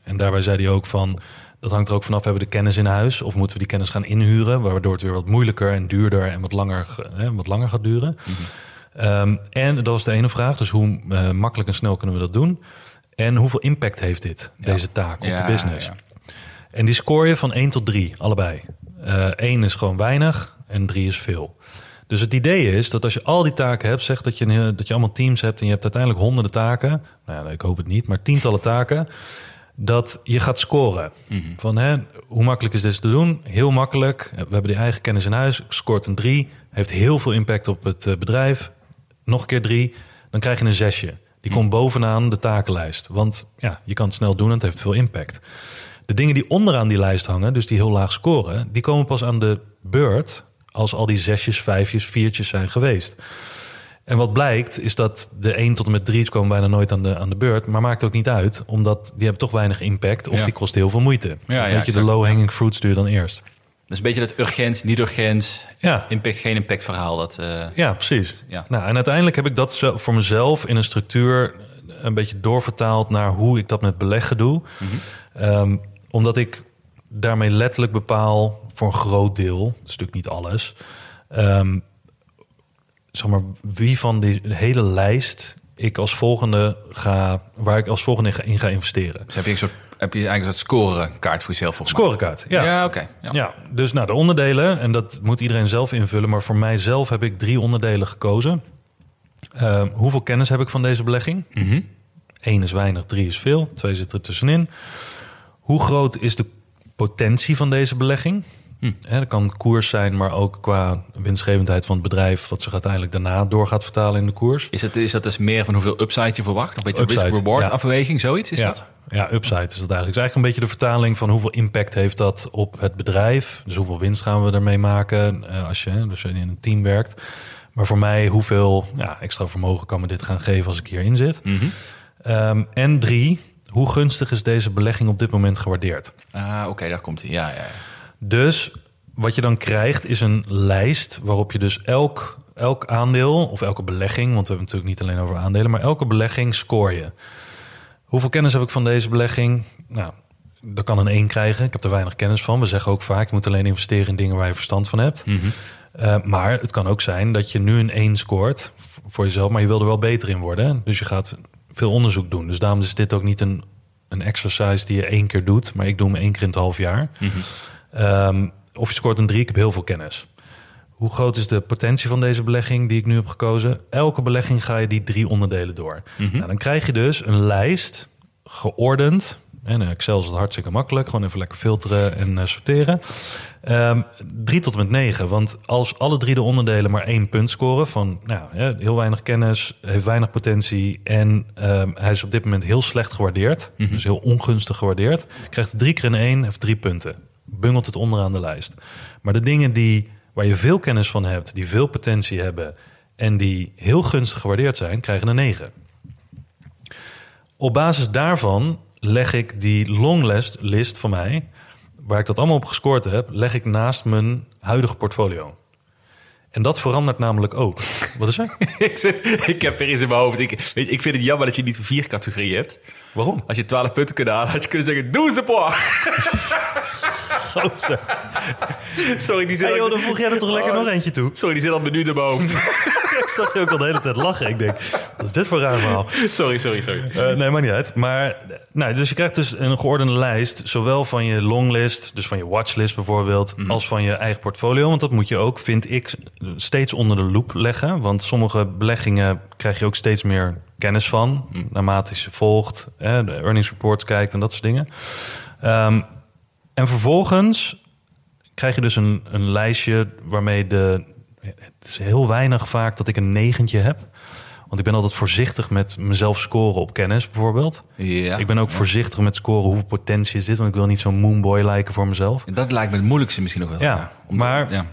En daarbij zei hij ook van. Dat hangt er ook vanaf, hebben we de kennis in huis? Of moeten we die kennis gaan inhuren? Waardoor het weer wat moeilijker en duurder en wat langer, ge- hè, wat langer gaat duren. Ehm, en dat was de ene vraag. Dus hoe eh, makkelijk en snel kunnen we dat doen? En hoeveel impact heeft dit, deze taak, op Ja, de business? ja. En die score je van 1 tot 3, allebei. Eén is gewoon weinig en 3 is veel. Dus het idee is dat als je al die taken hebt, zeg dat je, dat je allemaal teams hebt en je hebt uiteindelijk honderden taken. Nou ja, ik hoop het niet, maar tientallen taken. Dat je gaat scoren. Van hè, hoe makkelijk is dit te doen? Heel makkelijk. We hebben die eigen kennis in huis. Scoort een 3. Heeft heel veel impact op het eh, bedrijf. Nog een keer 3. Dan krijg je een zesje. Die komt bovenaan de takenlijst. Want ja, je kan het snel doen en het heeft veel impact. De dingen die onderaan die lijst hangen, dus die heel laag scoren, die komen pas aan de beurt als al die zesjes, vijfjes, viertjes zijn geweest. En wat blijkt is dat de 1 tot en met 3 komen bijna nooit aan de, aan de beurt. Maar maakt ook niet uit, omdat die hebben toch weinig impact. Of Ja. die kosten heel veel moeite. ja, Weet je, de low-hanging fruits doe je dan eerst. Dus een beetje dat urgent, niet urgent, Ja, impact, geen impact verhaal. Dat, eh, ja precies. Ja. Nou, en uiteindelijk heb ik dat zo- voor mezelf in een structuur een beetje doorvertaald naar hoe ik dat met beleggen doe. Ehm, omdat ik daarmee letterlijk bepaal voor een groot deel, dat is natuurlijk niet alles, ehm, zeg maar, wie van die hele lijst ik als volgende ga, waar ik als volgende in ga investeren. dus heb je, een soort, heb je eigenlijk een soort scorekaart voor jezelf volgens mij? Scorekaart, ja. Ja, oké. Ja. Ja, dus nou, de onderdelen, en dat moet iedereen zelf invullen, maar voor mijzelf heb ik drie onderdelen gekozen. Ehm, hoeveel kennis heb ik van deze belegging? Mhm. Eén is weinig, drie is veel, twee zit er tussenin. Hoe groot is de potentie van deze belegging? Hm. Hè, dat kan koers zijn, maar ook qua winstgevendheid van het bedrijf, wat zich uiteindelijk daarna door gaat vertalen in de koers. Is, het, is dat dus meer van hoeveel upside je verwacht? Een beetje Upside, risk-reward ja. afweging, zoiets is ja. dat? Ja, upside is dat eigenlijk. Het is eigenlijk een beetje de vertaling van hoeveel impact heeft dat op het bedrijf. Dus hoeveel winst gaan we ermee maken eh, als je dus in een team werkt. Maar voor mij, hoeveel ja, extra vermogen kan me dit gaan geven als ik hierin zit? Mhm. Ehm, en drie, hoe gunstig is deze belegging op dit moment gewaardeerd? Ah, oké, daar komt hij. Ja, ja. Dus wat je dan krijgt is een lijst waarop je dus elk, elk aandeel of elke belegging, want we hebben het natuurlijk niet alleen over aandelen, maar elke belegging score je. Hoeveel kennis heb ik van deze belegging? Nou, dat kan een 1 krijgen. Ik heb er weinig kennis van. We zeggen ook vaak, je moet alleen investeren in dingen waar je verstand van hebt. Eh, maar het kan ook zijn dat je nu een 1 scoort voor jezelf, maar je wil er wel beter in worden. Dus je gaat veel onderzoek doen. Dus daarom is dit ook niet een, een exercise die je één keer doet, maar ik doe hem één keer in het half jaar. Ehm, of je scoort een 3, ik heb heel veel kennis. Hoe groot is de potentie van deze belegging die ik nu heb gekozen? Elke belegging ga je die drie onderdelen door. nou, dan krijg je dus een lijst, geordend. En in Excel is het hartstikke makkelijk. Gewoon even lekker filteren en eh, sorteren. Ehm, drie tot en met negen. Want als alle drie de onderdelen maar één punt scoren... van nou, heel weinig kennis, heeft weinig potentie... en ehm, hij is op dit moment heel slecht gewaardeerd... dus heel ongunstig gewaardeerd... krijgt drie keer een één, heeft drie punten. Bungelt het onderaan de lijst. Maar de dingen die waar je veel kennis van hebt, die veel potentie hebben en die heel gunstig gewaardeerd zijn, krijgen een 9. Op basis daarvan leg ik die longlist list van mij, waar ik dat allemaal op gescoord heb, leg ik naast mijn huidige portfolio. En dat verandert namelijk ook. Wat is er? ik, zit, ik heb er eens in mijn hoofd. Ik, weet, ik vind het jammer dat je niet vier categorieën hebt. Waarom? Als je 12 punten kunt halen, had je kunnen zeggen: Doe ze, boy! Gozer. Sorry, die zit Hey, joh, dan voeg jij er toch lekker Oh. nog eentje toe? Sorry, die zit al minuut in mijn hoofd. Ik zag je ook al de hele tijd lachen. Ik denk, wat is dit voor raar verhaal? sorry, sorry, sorry. Eh, nee, maakt niet uit. Maar, eh, nou, dus je krijgt dus een geordende lijst, zowel van je longlist, dus van je watchlist bijvoorbeeld, als van je eigen portfolio. Want dat moet je ook, vind ik, steeds onder de loep leggen. Want sommige beleggingen krijg je ook steeds meer kennis van, naarmate je ze volgt, hè, de earnings reports kijkt en dat soort dingen. Ehm, en vervolgens krijg je dus een, een lijstje waarmee de. Het is heel weinig vaak dat ik een negentje heb. Want ik ben altijd voorzichtig met mezelf scoren op kennis, bijvoorbeeld. Ja. Ik ben ook voorzichtig met scoren hoeveel potentie is dit. Want ik wil niet zo'n moonboy lijken voor mezelf. Dat lijkt me het moeilijkste misschien nog wel. Ja, Om- maar- Ja.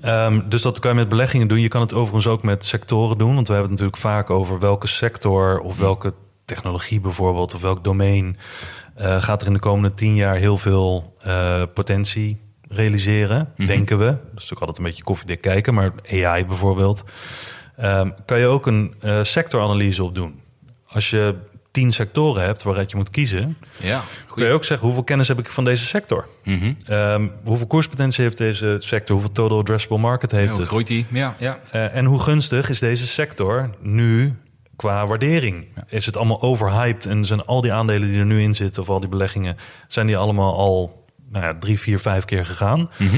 Ehm, dus dat kan je met beleggingen doen. Je kan het overigens ook met sectoren doen. Want we hebben het natuurlijk vaak over welke sector of welke technologie bijvoorbeeld, of welk domein eh, gaat er in de komende tien jaar heel veel eh, potentie realiseren, denken we. Dat is natuurlijk altijd een beetje koffiedik kijken, maar AI bijvoorbeeld. Ehm, kan je ook een eh, sectoranalyse op doen. Als je tien sectoren hebt waaruit je moet kiezen, ja. kun je ook zeggen hoeveel kennis heb ik van deze sector? Mhm. Ehm, hoeveel koerspotentie heeft deze sector? Hoeveel total addressable market heeft Hoe het? groeit die? Ja, ja. En hoe gunstig is deze sector nu qua waardering? Is het allemaal overhyped en zijn al die aandelen die er nu in zitten... of al die beleggingen, zijn die allemaal al nou ja, drie, vier, vijf keer gegaan? Mhm.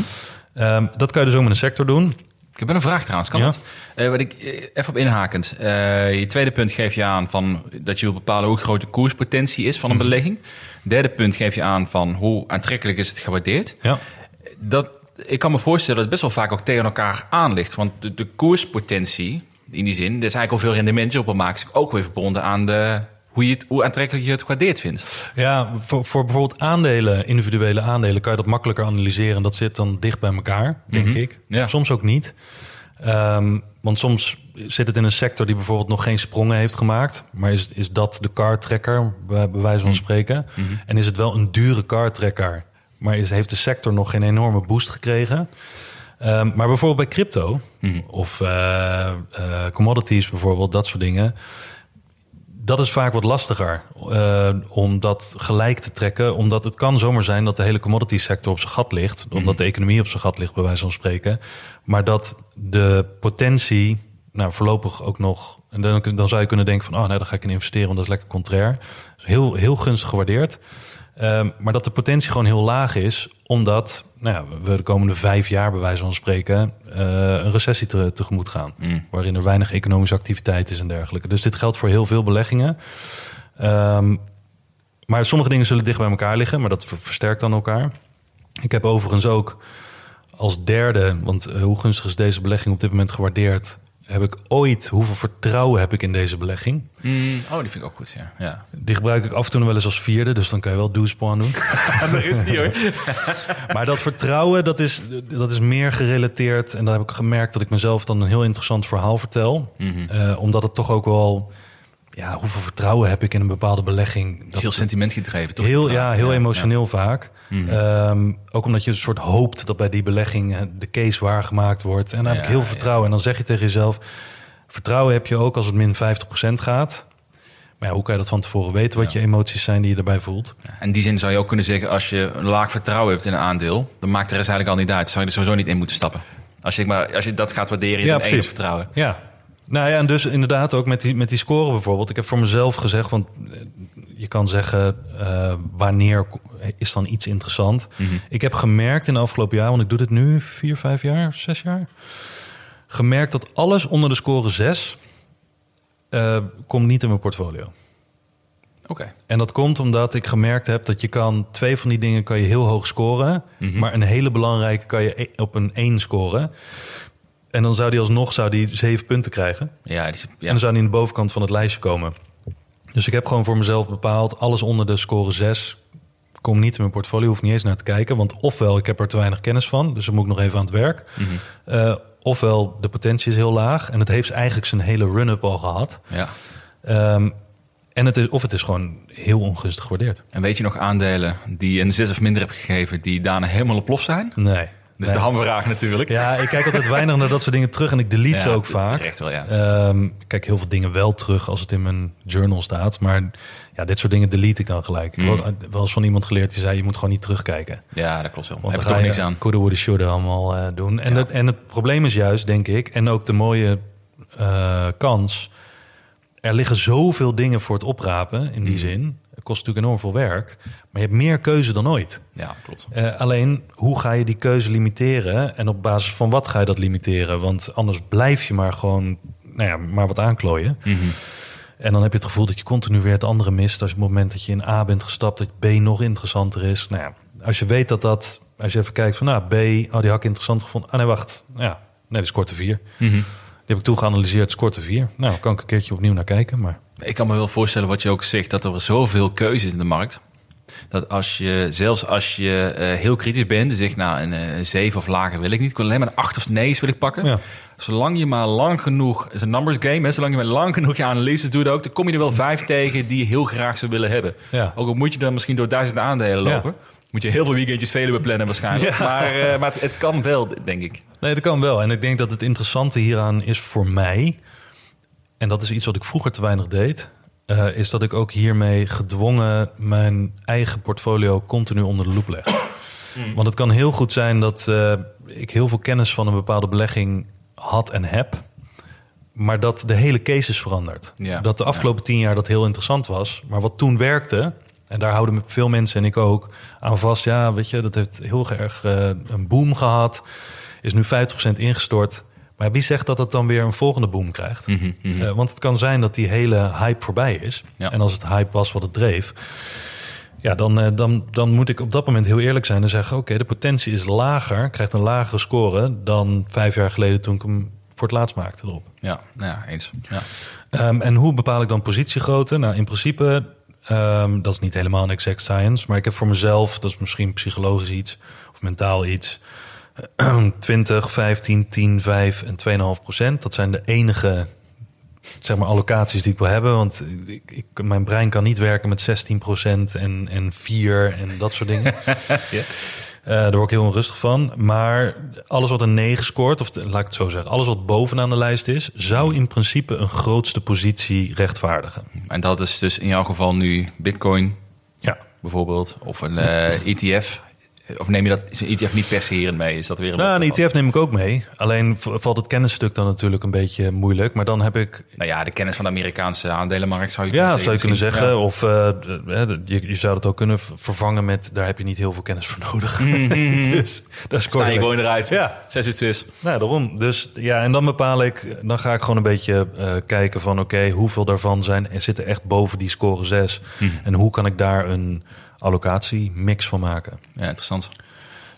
Ehm, dat kan je dus ook met een sector doen. Ik heb een vraag trouwens, kan Ja. dat? Eh, wat ik, eh, even op inhakend. Eh, je tweede punt geef je aan van dat je wil bepalen hoe groot de koerspotentie is van een belegging. Derde punt geef je aan van hoe aantrekkelijk is het gewaardeerd. Ja. Dat, ik kan me voorstellen dat het best wel vaak ook tegen elkaar aan ligt. Want de, de koerspotentie, in die zin, er is eigenlijk al veel rendement op maken. Is ook weer verbonden aan de, hoe, je het, hoe aantrekkelijk je het gewaardeerd vindt. Ja, voor, voor bijvoorbeeld aandelen, individuele aandelen, kan je dat makkelijker analyseren. Dat zit dan dicht bij elkaar, denk Mhm. ik. Ja. Soms ook niet. Ehm, want soms zit het in een sector die bijvoorbeeld nog geen sprongen heeft gemaakt. Maar is, is dat de car trekker, bij, bij wijze van spreken? En is het wel een dure car trekker, maar is, heeft de sector nog geen enorme boost gekregen? Ehm, maar bijvoorbeeld bij crypto of eh, eh, commodities bijvoorbeeld, dat soort dingen dat is vaak wat lastiger eh, om dat gelijk te trekken. Omdat het kan zomaar zijn dat de hele commodity sector op zijn gat ligt. Omdat de economie op zijn gat ligt, bij wijze van spreken. Maar dat de potentie, nou voorlopig ook nog... En dan, dan zou je kunnen denken van, oh nee, dan ga ik in investeren, want dat is lekker contrair. Dus heel, heel gunstig gewaardeerd. Ehm, maar dat de potentie gewoon heel laag is, omdat nou ja, we de komende vijf jaar, bij wijze van spreken, eh, een recessie te, tegemoet gaan. Waarin er weinig economische activiteit is en dergelijke. Dus dit geldt voor heel veel beleggingen. Ehm, maar sommige dingen zullen dicht bij elkaar liggen, maar dat ver- versterkt dan elkaar. Ik heb overigens ook als derde, want eh, hoe gunstig is deze belegging op dit moment gewaardeerd? Heb ik ooit, hoeveel vertrouwen heb ik in deze belegging? oh, die vind ik ook goed, ja. ja. Die gebruik ik af en toe wel eens als vierde, dus dan kan je wel douchepon doen. Daar is die hoor. Maar dat vertrouwen, dat is, dat is meer gerelateerd. En daar heb ik gemerkt dat ik mezelf dan een heel interessant verhaal vertel. Eh, omdat het toch ook wel... Ja, hoeveel vertrouwen heb ik in een bepaalde belegging? Dat is heel sentiment gedreven, toch? Heel, ja, heel emotioneel vaak. Mhm. Ehm, ook omdat je een soort hoopt dat bij die belegging eh, de case waargemaakt wordt. En daar heb ik heel veel vertrouwen. En dan zeg je tegen jezelf... vertrouwen heb je ook als het min 50% gaat. Maar ja, hoe kan je dat van tevoren weten... wat je emoties zijn die je erbij voelt? Ja, In die zin zou je ook kunnen zeggen, als je een laag vertrouwen hebt in een aandeel, dan maakt de rest eigenlijk al niet uit. Zou je er sowieso niet in moeten stappen. Als je, maar, als je dat gaat waarderen in Ja, vertrouwen. Ja. Nou ja, en dus inderdaad ook met die, met die score bijvoorbeeld. Ik heb voor mezelf gezegd, want eh, je kan zeggen... eh, wanneer is dan iets interessant? Ik heb gemerkt in de afgelopen jaar, want ik doe dit nu vier, vijf jaar, zes jaar... gemerkt dat alles onder de score 6 eh, komt niet in mijn portfolio. Oké. En dat komt omdat ik gemerkt heb dat je kan twee van die dingen kan je heel hoog scoren, maar een hele belangrijke kan je e- op een 1 scoren. En dan zou die alsnog zou die zeven punten krijgen. Ja, die, En dan zou die in de bovenkant van het lijstje komen. Dus ik heb gewoon voor mezelf bepaald, alles onder de score 6 kom niet in mijn portfolio, hoef niet eens naar te kijken. Want ofwel ik heb er te weinig kennis van, dus dan moet ik nog even aan het werk. Eh, ofwel de potentie is heel laag en het heeft eigenlijk zijn hele run-up al gehad. Ja. Ehm, en het is, of het is gewoon heel ongunstig gewaardeerd. En weet je nog aandelen die een 6 of minder heb gegeven, die daarna helemaal op plof zijn? Nee. Dus Nee. de hamvraag natuurlijk. Ja, ik kijk altijd weinig naar dat soort dingen terug en ik delete ze ook vaak. Terecht wel, ja. Ehm, ik kijk heel veel dingen wel terug als het in mijn journal staat. Maar ja, dit soort dingen delete ik dan gelijk. Mm. Ik heb wel- wel eens van iemand geleerd die zei... je moet gewoon niet terugkijken. ja, dat klopt wel. Want heb ga toch niks aan. coulda, woulda, shoulda allemaal eh, doen. En, Ja. dat, en het probleem is juist, denk ik... en ook de mooie eh, kans... er liggen zoveel dingen voor het oprapen in Mm. die zin. Kost natuurlijk enorm veel werk. Maar je hebt meer keuze dan ooit. Ja, klopt. Eh, alleen, hoe ga je die keuze limiteren? En op basis van wat ga je dat limiteren? Want anders blijf je maar gewoon nou ja, maar wat aanklooien. Mhm. En dan heb je het gevoel dat je continu weer het andere mist. Als op het moment dat je in A bent gestapt, dat B nog interessanter is. Nou ja, als je weet dat dat, als je even kijkt van, nou, B, oh, die had ik interessant gevonden. Ah nee, wacht. Ja, nee, dat is korte 4. Mhm. Die heb ik toen geanalyseerd, scorte 4. Nou, kan ik een keertje opnieuw naar kijken, maar... Ik kan me wel voorstellen wat je ook zegt, dat er zoveel keuze is in de markt. Dat als je, zelfs als je eh, heel kritisch bent, zegt nou een, eh, een 7 of lager wil ik niet, ik wil alleen maar een 8 of 9 wil ik pakken. Ja. Zolang je maar lang genoeg, het is een numbers game, hè, zolang je maar lang genoeg je analyses doet ook, dan kom je er wel vijf tegen die je heel graag zou willen hebben. Ja. Ook al moet je dan misschien door duizenden aandelen Ja. lopen. Moet je heel veel weekendjes velen beplannen waarschijnlijk. Maar, eh, maar het, het kan wel, denk ik. Nee, dat kan wel. En ik denk dat het interessante hieraan is voor mij... en dat is iets wat ik vroeger te weinig deed... eh, is dat ik ook hiermee gedwongen mijn eigen portfolio continu onder de loep leg. Want het kan heel goed zijn dat eh, ik heel veel kennis van een bepaalde belegging had en heb... maar dat de hele case is veranderd. Ja. Dat de afgelopen tien jaar dat heel interessant was. Maar wat toen werkte... En daar houden veel mensen en ik ook aan vast. Ja, weet je, dat heeft heel erg eh, een boom gehad. Is nu 50% ingestort. Maar wie zegt dat het dan weer een volgende boom krijgt? Mhm, mhm. Eh, want het kan zijn dat die hele hype voorbij is. Ja. En als het hype was wat het dreef... Ja, dan, eh, dan, dan moet ik op dat moment heel eerlijk zijn en zeggen... oké, de potentie is lager, krijgt een lagere score... dan vijf jaar geleden toen ik hem voor het laatst maakte erop. Ja, nou ja, eens. Ja. Ehm, en hoe bepaal ik dan positiegrootte? Nou, in principe, ehm, dat is niet helemaal een exact science, maar ik heb voor mezelf, dat is misschien psychologisch iets of mentaal iets, 20, 15, 10, 5 en 2,5 procent. Dat zijn de enige zeg maar, allocaties die ik wil hebben. Want ik, ik, mijn brein kan niet werken met 16 procent en, en 4 en dat soort dingen. Eh, daar word ik heel onrustig van. Maar alles wat een 9 scoort, of laat ik het zo zeggen, alles wat bovenaan de lijst is, zou in principe een grootste positie rechtvaardigen. En dat is dus in jouw geval nu Bitcoin Ja. bijvoorbeeld, of een eh, ETF. Of neem je dat ETF niet per se hierin mee? Is dat weer een Nou, een? ETF neem ik ook mee. Alleen valt het kennisstuk dan natuurlijk een beetje moeilijk. Maar dan heb ik Nou ja, de kennis van de Amerikaanse aandelenmarkt zou je Ja, zou je kunnen zeggen. Ja. Of eh, je, je zou het ook kunnen vervangen met... daar heb je niet heel veel kennis voor nodig. dus dat is Mhm, Sta je gewoon eruit. Ja. Zes uur zes. Nou, daarom. Dus ja, en dan bepaal ik... dan ga ik gewoon een beetje eh, kijken van... oké, hoeveel daarvan zijn en zitten echt boven die score 6? Mhm. En hoe kan ik daar een allocatiemix van maken? Ja, interessant.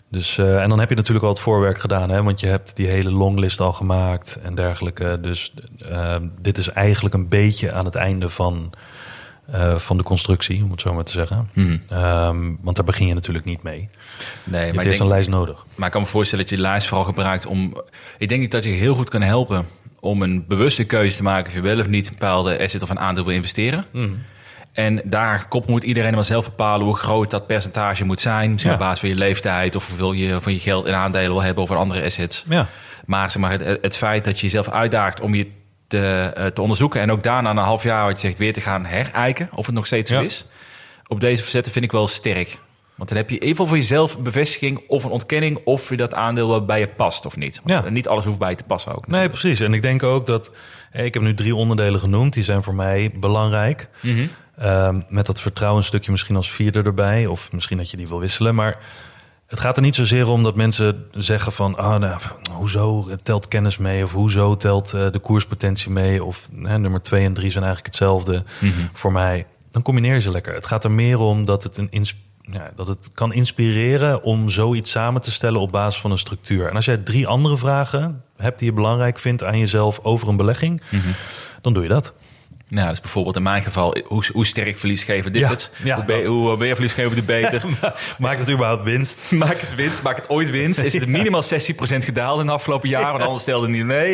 Dus, eh, en dan heb je natuurlijk al het voorwerk gedaan, hè? want je hebt die hele longlist al gemaakt en dergelijke. Dus eh, dit is eigenlijk een beetje aan het einde van, eh, van de constructie, om het zo maar te zeggen. Mhm. Ehm, want daar begin je natuurlijk niet mee. Nee, je maar hebt eerst denk, een lijst nodig. maar ik kan me voorstellen dat je de lijst vooral gebruikt om... Ik denk dat je heel goed kan helpen om een bewuste keuze te maken... of je wel of niet een bepaalde asset of een aandeel wil investeren. Mhm. En daar gekoppeld moet iedereen maar zelf bepalen hoe groot dat percentage moet zijn. Misschien Ja. op basis van je leeftijd of hoeveel je van je geld in aandelen wil hebben of andere assets. Ja, Maar, zeg maar het, het feit dat je jezelf uitdaagt om je te, eh, te onderzoeken en ook daarna na een half jaar wat je zegt weer te gaan herijken of het nog steeds zo Ja. is. Op deze verzetten vind ik wel sterk. Want dan heb je in ieder geval voor jezelf een bevestiging of een ontkenning of je dat aandeel wel bij je past of niet. Want Ja. Niet alles hoeft bij je te passen ook. nee, precies. En ik denk ook dat... eh, Ik heb nu drie onderdelen genoemd, die zijn voor mij belangrijk. Mhm. Ehm, met dat vertrouwensstukje misschien als vierde erbij. Of misschien dat je die wil wisselen. Maar het gaat er niet zozeer om dat mensen zeggen van... Ah, nou, hoezo telt kennis mee? Of hoezo telt eh, de koerspotentie mee? Of hè, nummer twee en drie zijn eigenlijk hetzelfde voor mij. Dan combineer je ze lekker. Het gaat er meer om dat het, een ja, dat het kan inspireren... om zoiets samen te stellen op basis van een structuur. En als jij drie andere vragen hebt die je belangrijk vindt aan jezelf... over een belegging, dan doe je dat. Nou, dus bijvoorbeeld in mijn geval, hoe, hoe sterk verliesgever dit Ja, het? ja, hoe, be- dat. hoe meer verliesgever, de beter. Maakt het überhaupt winst? maak het winst, maak het ooit winst. Is het minimaal 16% gedaald in de afgelopen jaren, want anders stelde het niet mee.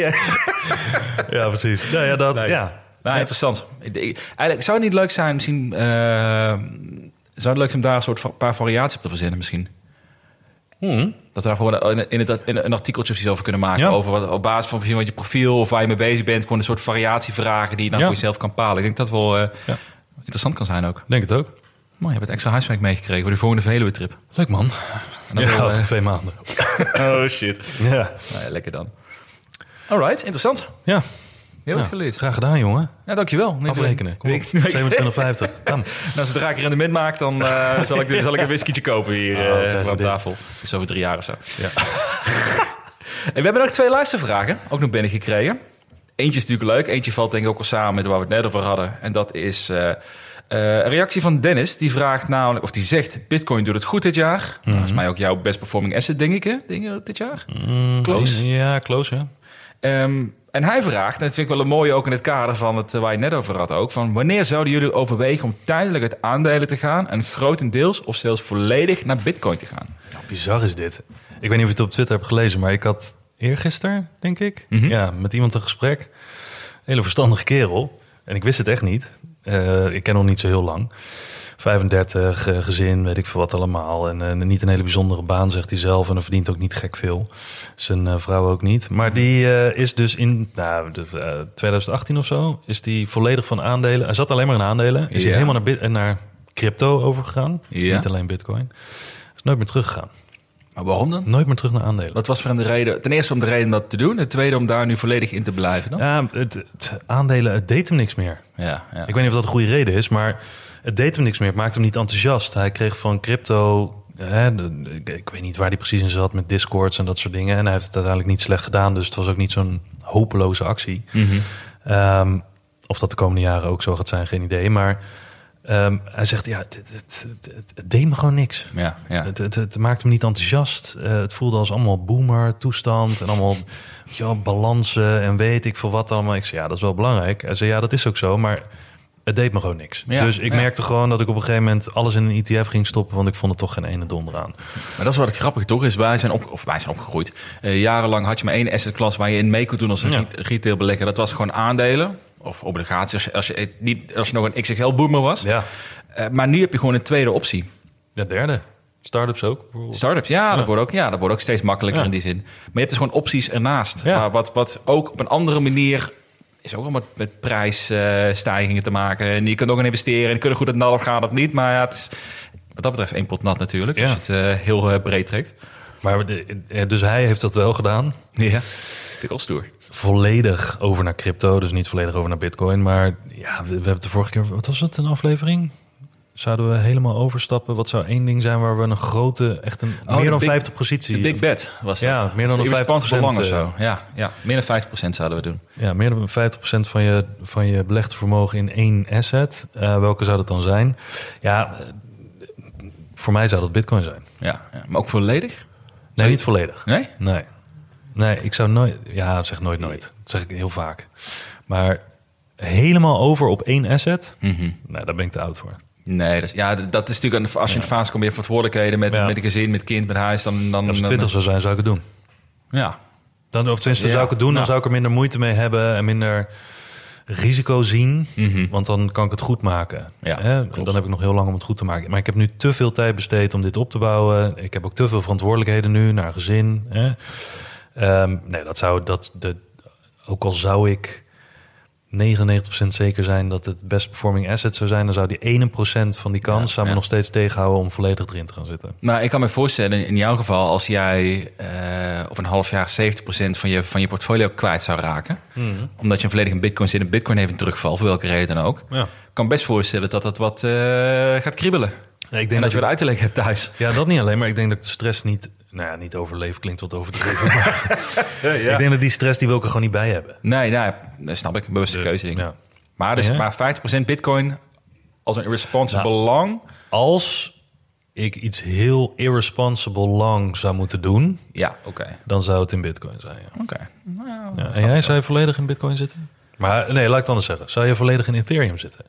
Ja, precies. Nou ja, dat, Nee. ja. Nou, interessant. Eigenlijk zou het niet leuk zijn, misschien... eh, zou het leuk zijn om daar een soort paar variaties op te verzinnen misschien? Dat we daar gewoon in, het, in een artikeltje of iets over kunnen maken. Ja. Over wat, op basis van misschien wat je profiel of waar je mee bezig bent. Gewoon een soort variatievragen die je dan Ja. voor jezelf kan palen. Ik denk dat wel eh, Ja. interessant kan zijn ook. Denk het ook. Mooi, je hebt het extra huiswerk meegekregen voor de volgende Veluwe-trip. Leuk man. En dan Ja, wel, eh, twee maanden. oh shit. Ja. Nou ja, lekker dan. Alright, interessant. Ja. Heel Ja, wat geleerd. Graag gedaan, jongen. Ja, dankjewel. Nee, Afrekenen. Kom op. ik- nee, ik- 27,50. Bam. Nou, zodra ik rendement maak, dan eh, zal, ik, zal ik een whiskietje kopen hier Oh, dit. tafel. Is over drie jaar of zo. Ja. En we hebben nog twee luistervragen, ook nog binnengekregen. Eentje is natuurlijk leuk, eentje valt denk ik ook al samen met waar we het net over hadden. En dat is eh, een reactie van Dennis. Die vraagt namelijk, of die zegt, Bitcoin doet het goed dit jaar. Nou, dat is mij ook jouw best performing asset, denk ik, hè? Denk je dit jaar? Close. Ja, close, ja. Ehm, en hij vraagt, en dat vind ik wel een mooie ook in het kader van het eh, waar je net over had ook, van wanneer zouden jullie overwegen om tijdelijk uit aandelen te gaan en grotendeels of zelfs volledig naar Bitcoin te gaan? Nou, bizar is dit. Ik weet niet of je het op Twitter hebt gelezen, maar ik had eergisteren, denk ik, Mhm. ja, met iemand een gesprek. Hele verstandige kerel. En ik wist het echt niet. Eh, ik ken hem niet zo heel lang. 35, eh, gezin, weet ik veel wat allemaal. En eh, niet een hele bijzondere baan, zegt hij zelf. En hij verdient ook niet gek veel. Zijn eh, vrouw ook niet. Maar die is dus in nou, de, eh, 2018 of zo... is die volledig van aandelen... Hij zat alleen maar in aandelen. Is Ja. hij helemaal naar, naar crypto overgegaan. Dus. Niet alleen bitcoin. Is nooit meer teruggegaan. Maar waarom dan? Nooit meer terug naar aandelen. Wat was voor hem de reden? Ten eerste om de reden om dat te doen. Ten tweede om daar nu volledig in te blijven. Dan? Ja, het, het- aandelen, het deed hem niks meer. Ja, ja. Ik weet niet of dat een goede reden is, maar het deed hem niks meer. Het maakte hem niet enthousiast. Hij kreeg van crypto... Hè, de- ik, weet niet waar hij precies in zat met discords en dat soort dingen. En hij heeft het uiteindelijk niet slecht gedaan. Dus het was ook niet zo'n hopeloze actie. Mhm. Ehm, of dat de komende jaren ook zo gaat zijn, geen idee. Maar ehm, hij zegt, ja, het, het, het, deed me gewoon niks. ja, ja. Het, het, het maakte me niet enthousiast. Eh, het voelde als allemaal boomer toestand en allemaal wel, balansen en weet ik veel wat allemaal. Ik zei ja, dat is wel belangrijk. Hij zei ja, dat is ook zo, maar het deed me gewoon niks. Ja, dus ik ja. merkte gewoon dat ik op een gegeven moment alles in een ETF ging stoppen, want ik vond er toch geen ene donder aan. Maar dat is wat het grappige toch is. Wij zijn, op, of wij zijn opgegroeid. Eh, jarenlang had je maar één asset class waar je in mee kon doen als een Ja. ret- retailbelegger. Dat was gewoon aandelen of obligaties. Als je, als je, niet, als je nog een XXL-boomer was. Ja, Eh, maar nu heb je gewoon een tweede optie. de derde. Startups ook. bijvoorbeeld. Startups, ja, Ja. Dat, wordt ook, ja dat wordt ook steeds makkelijker Ja. in die zin. Maar je hebt dus gewoon opties ernaast. Ja. Maar wat, wat ook op een andere manier is ook wel met, prijsstijgingen te maken. En je kunt ook gaan investeren. En je kunt er goed het nat of gaat of niet. Maar ja, het is wat dat betreft één pot nat natuurlijk. Ja. Als je het eh, heel eh, breed trekt. Maar de- eh, dus hij heeft dat wel gedaan. Ja, vind ik wel stoer. Volledig over naar crypto, dus niet volledig over naar bitcoin. Maar ja, we, we hebben de vorige keer, wat was het, een aflevering? Zouden we helemaal overstappen? Wat zou één ding zijn waar we een grote, echt een Oh, meer dan big- 50 positie... De big bet was dat. Ja, meer dan irresponsible 50%, long of zo. Ja, ja, meer dan 50% zouden we doen. Ja, meer dan 50% van je, van je belegde vermogen in één asset. Eh, welke zou dat dan zijn? Ja, eh, voor mij zou dat bitcoin zijn. Ja, ja. maar ook volledig? Nee, niet volledig. Nee? Nee. Nee, ik zou nooit... Ja, zeg nooit nooit. Dat zeg ik heel vaak. Maar helemaal over op één asset? Mhm. Nee, daar ben ik te oud voor. Nee, dat is, ja, dat is natuurlijk een, als je in een fase komt, je hebt verantwoordelijkheden met, Ja. met een gezin, met kind, met huis, dan... dan Als dan- 20 zou zijn, zou ik het doen. Ja, Dan, of tenminste, Ja, zou ik het doen, dan nou. zou ik er minder moeite mee hebben en minder risico zien. Mhm. Want dan kan ik het goed maken. Ja, Hè? Dan heb ik nog heel lang om het goed te maken. Maar ik heb nu te veel tijd besteed om dit op te bouwen. Ik heb ook te veel verantwoordelijkheden nu naar gezin. Hè? Ehm, nee, dat zou dat de, ook al zou ik 99% zeker zijn dat het best performing asset zou zijn, dan zou die 1% van die kans Ja, zou me ja. nog steeds tegenhouden om volledig erin te gaan zitten. maar ik kan me voorstellen, in jouw geval, als jij eh op een half jaar 70% van je, van je portfolio kwijt zou raken, omdat je volledig in bitcoin zit en bitcoin heeft een terugval, voor welke reden dan ook, Ja. kan best voorstellen dat dat wat eh, gaat kriebelen. Ik En denk dat je wat uit te leggen hebt thuis. Ja, dat niet alleen, maar ik denk dat de stress niet... Nou ja, niet overleven klinkt wat overdreven. Maar ja. ik denk dat die stress, die wil ik er gewoon niet bij hebben. Nee, nou, dat snap ik. Bewuste keuze. denk ik. Ja. Maar, dus, maar 50% bitcoin als een irresponsible Nou. long. Als ik iets heel irresponsible lang zou moeten doen... Ja, oké. dan zou het in bitcoin zijn, ja. Oké. Nou, En jij, zou je volledig in bitcoin zitten? Maar nee, laat ik het anders zeggen. Zou je volledig in Ethereum zitten?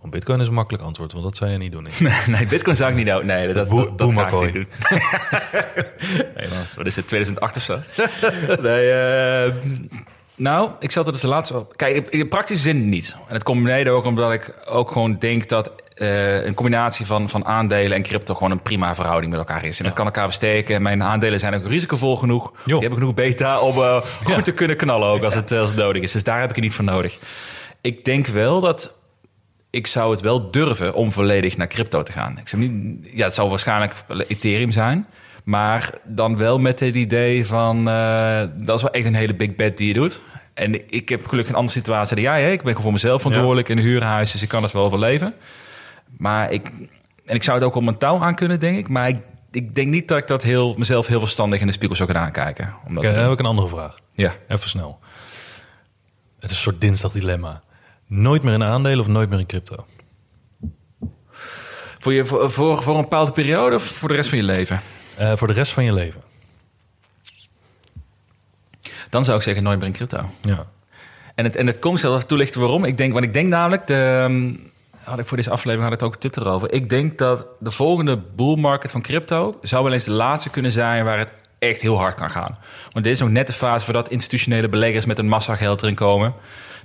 Want Bitcoin is een makkelijk antwoord, want dat zou je niet doen. nee, Bitcoin zou ik niet nou. Nee, dat, dat, dat ga ik niet doen. Helaas. Wat is het, 2008 of zo? nee, eh, nou, ik zat er dus de laatste op. Kijk, in praktische zin niet. En het komt mede ook omdat ik ook gewoon denk dat eh, een combinatie van, van aandelen en crypto gewoon een prima verhouding met elkaar is. En dat kan elkaar versterken. Mijn aandelen zijn ook risicovol genoeg. Die hebben genoeg beta om eh, goed te kunnen knallen ook als het, als het nodig is. Dus daar heb ik het niet voor nodig. Ik denk wel dat ik zou het wel durven om volledig naar crypto te gaan. Ik zou niet, ja, het zou waarschijnlijk Ethereum zijn. Maar dan wel met het idee van... eh, dat is wel echt een hele big bet die je doet. En ik heb gelukkig een andere situatie dan jij. Hè? Ik ben gewoon voor mezelf verantwoordelijk in een huurhuis. Dus ik kan het wel overleven. Maar ik... En ik zou het ook op mijn touw aan kunnen, denk ik. Maar ik, ik denk niet dat ik dat heel, mezelf heel verstandig in de spiegel zou kunnen aankijken. Omdat dan heb ik een andere vraag. Ja. Even snel. Het is een soort dinsdag dilemma. Nooit meer in aandelen of nooit meer in crypto? Voor, je, voor, voor, voor een bepaalde periode of voor de rest van je leven? Eh, voor de rest van je leven. Dan zou ik zeggen nooit meer in crypto. Ja. En het, en het komt zelf toelichten waarom. Ik denk, want ik denk namelijk, de, ehm, had ik voor deze aflevering had ik het ook Twitter over. Ik denk dat de volgende bull market van crypto zou wel eens de laatste kunnen zijn waar het echt heel hard kan gaan. Want dit is nog net de fase voordat institutionele beleggers met een massa geld erin komen.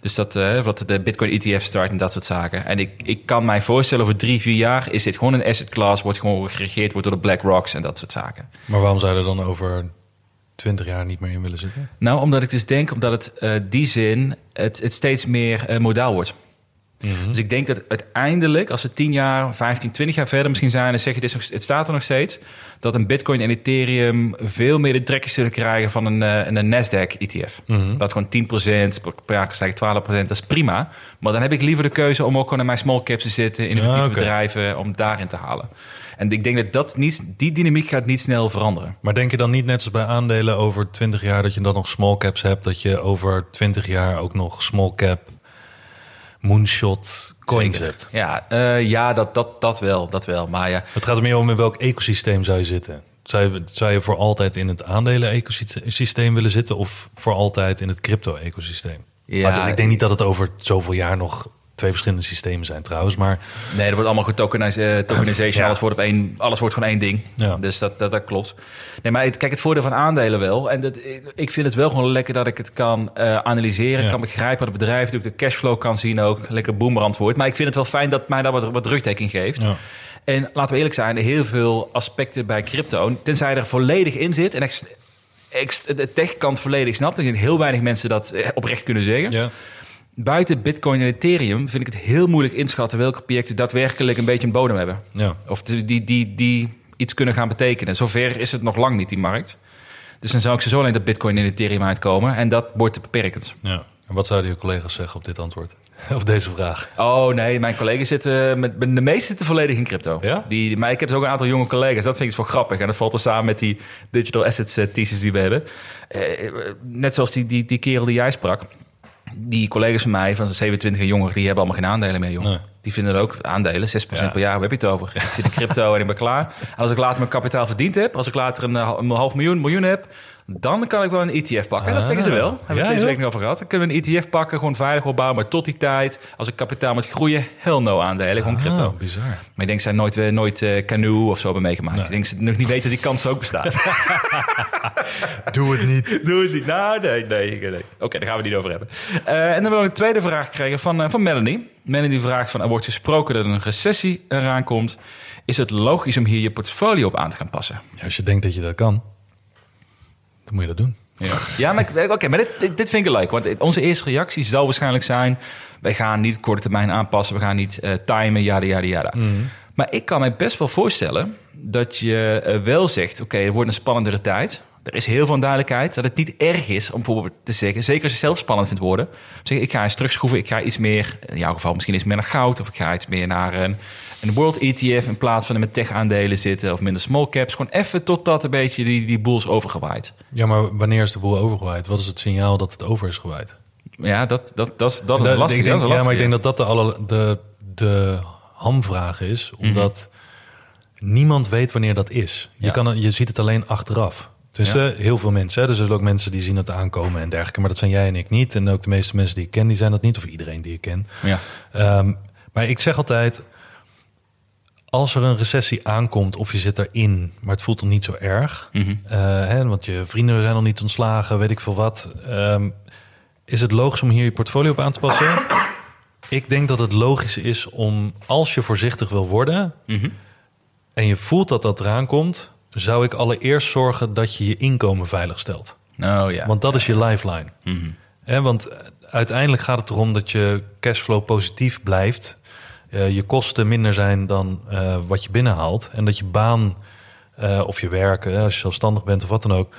Dus dat, eh wat de Bitcoin ETF start en dat soort zaken. En ik, ik kan mij voorstellen, over drie, vier jaar is dit gewoon een asset class, wordt gewoon geregeerd wordt door de BlackRocks en dat soort zaken. Maar waarom zou je er dan over 20 jaar niet meer in willen zitten? Nou, omdat ik dus denk, omdat het eh, die zin het, het steeds meer eh, modaal wordt. Dus ik denk dat uiteindelijk, als we 10 jaar, 15, 20 jaar verder misschien zijn... en het, is nog, het staat er nog steeds... dat een bitcoin en ethereum veel meer de trekjes zullen krijgen van een, eh, een Nasdaq-ETF. Dat gewoon 10% per jaar stijgt 12% dat is prima. Maar dan heb ik liever de keuze om ook gewoon in mijn small caps te zitten... innovatieve Ja, bedrijven, om daarin te halen. En ik denk dat, dat niet, die dynamiek gaat niet snel veranderen. Maar denk je dan niet net als bij aandelen over 20 jaar dat je dan nog small caps hebt, dat je over 20 jaar ook nog small cap moonshot hebt? Ja, eh, ja dat, dat, dat wel, dat wel. Maar ja, Het gaat er meer om in welk ecosysteem zou je zitten. Zou je, zou je voor altijd in het aandelen-ecosysteem willen zitten of voor altijd in het crypto-ecosysteem? Ja, Maar ik denk niet dat het over zoveel jaar nog twee verschillende systemen zijn trouwens, maar Nee, er wordt allemaal tokenization. Ja. Alles, wordt op één, alles wordt gewoon één ding. Ja. Dus dat, dat, dat klopt. Nee, maar het- kijk, het voordeel van aandelen wel. En dat, ik vind het wel gewoon lekker dat ik het kan eh, analyseren. Ja. kan begrijpen wat het bedrijf doet. De cashflow kan zien ook. Lekker boomerantwoord. Maar ik vind het wel fijn dat mij daar wat, wat rugdekking geeft. Ja. En laten we eerlijk zijn, heel veel aspecten bij crypto... tenzij je er volledig in zit... en ex, de techkant volledig snapt... dan ik heel weinig mensen dat eh, oprecht kunnen zeggen... ja. Buiten Bitcoin en Ethereum vind ik het heel moeilijk inschatten welke projecten daadwerkelijk een beetje een bodem hebben. Ja. Of die, die, die, die iets kunnen gaan betekenen. Zover is het nog lang niet, die markt. Dus dan zou ik zo alleen dat Bitcoin en Ethereum uitkomen. En dat wordt te beperkend. ja. En wat zouden je collega's zeggen op dit antwoord? Of deze vraag? Oh nee, mijn collega's zitten, met, de meeste zitten volledig in crypto. Ja? Die, maar ik heb dus ook een aantal jonge collega's. Dat vind ik dus wel grappig. En dat valt er samen met die digital assets eh, thesis die we hebben. Eh, eh, net zoals die, die, die kerel die jij sprak. Die collega's van mij, van 27 en jonger, die hebben allemaal geen aandelen meer, joh. Nee. Die vinden ook aandelen, 6% Ja. per jaar, waar heb je het over? Ik zit in crypto en ik ben klaar. En als ik later mijn kapitaal verdiend heb, als ik later een, eh, een half miljoen, miljoen heb, dan kan ik wel een ETF pakken. En dat Ah. zeggen ze wel. Hebben we Ja, deze week nog over gehad. Dan kunnen we een ETF pakken, gewoon veilig opbouwen. Maar tot die tijd, als ik kapitaal moet groeien, hell no aandelen, gewoon crypto. Ah, bizar. Maar ik denk, zij nooit, eh, nooit eh, Canoe of zo hebben meegemaakt. Ik denk, ze nog niet weten dat die kans ook bestaat. Doe het niet. Doe het niet. Nou, nee, nee. nee. Oké, daar gaan we het niet over hebben. Eh, en dan hebben we een tweede vraag gekregen van, van Melanie. Melanie vraagt van, er wordt gesproken dat er een recessie eraan komt. Is het logisch om hier je portfolio op aan te gaan passen? Ja, als je denkt dat je dat kan, dan moet je dat doen. Ja, ja maar, oké, maar dit, vind ik leuk. Want onze eerste reactie zal waarschijnlijk zijn... wij gaan niet korte termijn aanpassen. We gaan niet eh, timen, jada, jada, jada. Maar ik kan me best wel voorstellen dat je eh, wel zegt... oké, het wordt een spannendere tijd. Er is heel veel onduidelijkheid. Dat het niet erg is om bijvoorbeeld te zeggen... zeker als je zelf spannend vindt worden... zeg ik ga eens terugschroeven. Ik ga iets meer, in jouw geval misschien iets meer naar goud... of ik ga iets meer naar een, een world ETF... in plaats van met tech-aandelen zitten... of minder small caps. Gewoon even totdat een beetje die, die boel is overgewaaid. Ja, maar wanneer is de boel overgewaaid? Wat is het signaal dat het over is gewaaid? Ja, dat, dat, dat, is- dat is lastig. ik denk, dat is ja, maar ik denk dat dat de, alle, de, de hamvraag is, omdat niemand weet wanneer dat is. Je, Ja. kan, je ziet het alleen achteraf. Dus Ja. eh, heel veel mensen. Hè? Dus er zijn ook mensen die zien het aankomen en dergelijke. Maar dat zijn jij en ik niet. En ook de meeste mensen die ik ken, die zijn dat niet. Of iedereen die ik ken. Ja. Ehm, maar ik zeg altijd... Als er een recessie aankomt of je zit erin... maar het voelt nog niet zo erg... Eh, hè, want je vrienden zijn nog niet ontslagen, weet ik veel wat... ehm, is het logisch om hier je portfolio op aan te passen? Ik denk dat het logisch is om, als je voorzichtig wil worden... Mhm. en je voelt dat dat eraan komt... zou ik allereerst zorgen dat je je inkomen veilig stelt. Oh ja. Want dat is je lifeline. Hè, want uiteindelijk gaat het erom dat je cashflow positief blijft. Eh, je kosten minder zijn dan eh, wat je binnenhaalt. En dat je baan eh, of je werk, hè, als je zelfstandig bent of wat dan ook...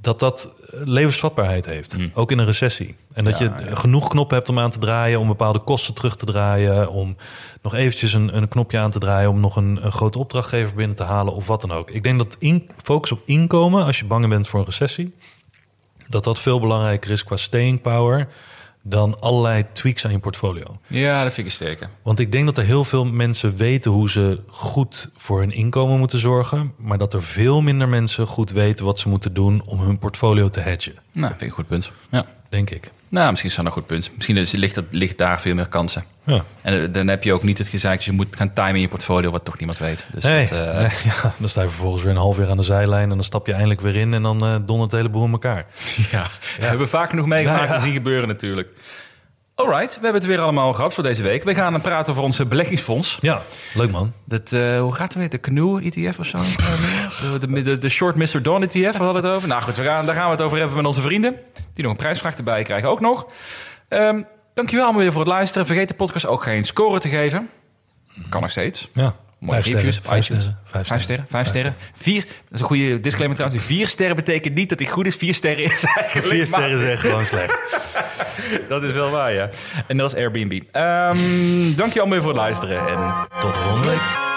dat dat levensvatbaarheid heeft. Mm. Ook in een recessie. En dat Ja, je ja. genoeg knoppen hebt om aan te draaien... om bepaalde kosten terug te draaien... om nog eventjes een, een knopje aan te draaien... om nog een, een grote opdrachtgever binnen te halen of wat dan ook. Ik denk dat in, focus op inkomen, als je bang bent voor een recessie dat dat veel belangrijker is qua staying power dan allerlei tweaks aan je portfolio. Ja, dat vind ik sterker. Want ik denk dat er heel veel mensen weten hoe ze goed voor hun inkomen moeten zorgen, maar dat er veel minder mensen goed weten wat ze moeten doen om hun portfolio te hedgen, Nou, vind ik een goed punt. Ja. denk ik. Nou, misschien is dat een goed punt. Misschien is, ligt, dat, ligt daar veel meer kansen. Ja. En eh, dan heb je ook niet het gezeik, je moet gaan timen in je portfolio, wat toch niemand weet. Dus Nee, dat, eh, nee, ja, dan sta je vervolgens weer een half jaar aan de zijlijn en dan stap je eindelijk weer in en dan eh dondert het hele boel in elkaar. Ja, hebben we vaak genoeg meegemaakt Ja, ja. en zien gebeuren natuurlijk. Alright, we hebben het weer allemaal gehad voor deze week. We gaan praten over onze beleggingsfonds. Ja, leuk man. Dat, eh, hoe gaat het weer? De Canoe ETF of zo? de, de, de, Short Mr. Dawn ETF, we hadden het over. Nou goed, we gaan, daar gaan we het over hebben met onze vrienden. Die nog een prijsvraag erbij krijgen ook nog. Ehm dankjewel allemaal weer voor het luisteren. Vergeet de podcast ook geen score te geven. Kan nog steeds. Ja, Mooie vijf reviews sterren, vijf sterren, vijf Vijf sterren, vijf sterren. Vier, dat is een goede disclaimer trouwens. Vier sterren betekent niet dat hij goed is. Vier sterren is eigenlijk Vier sterren is echt gewoon slecht. Dat is wel waar, ja. En dat is Airbnb. Ehm dank je allemaal voor het luisteren. En Tot de volgende week.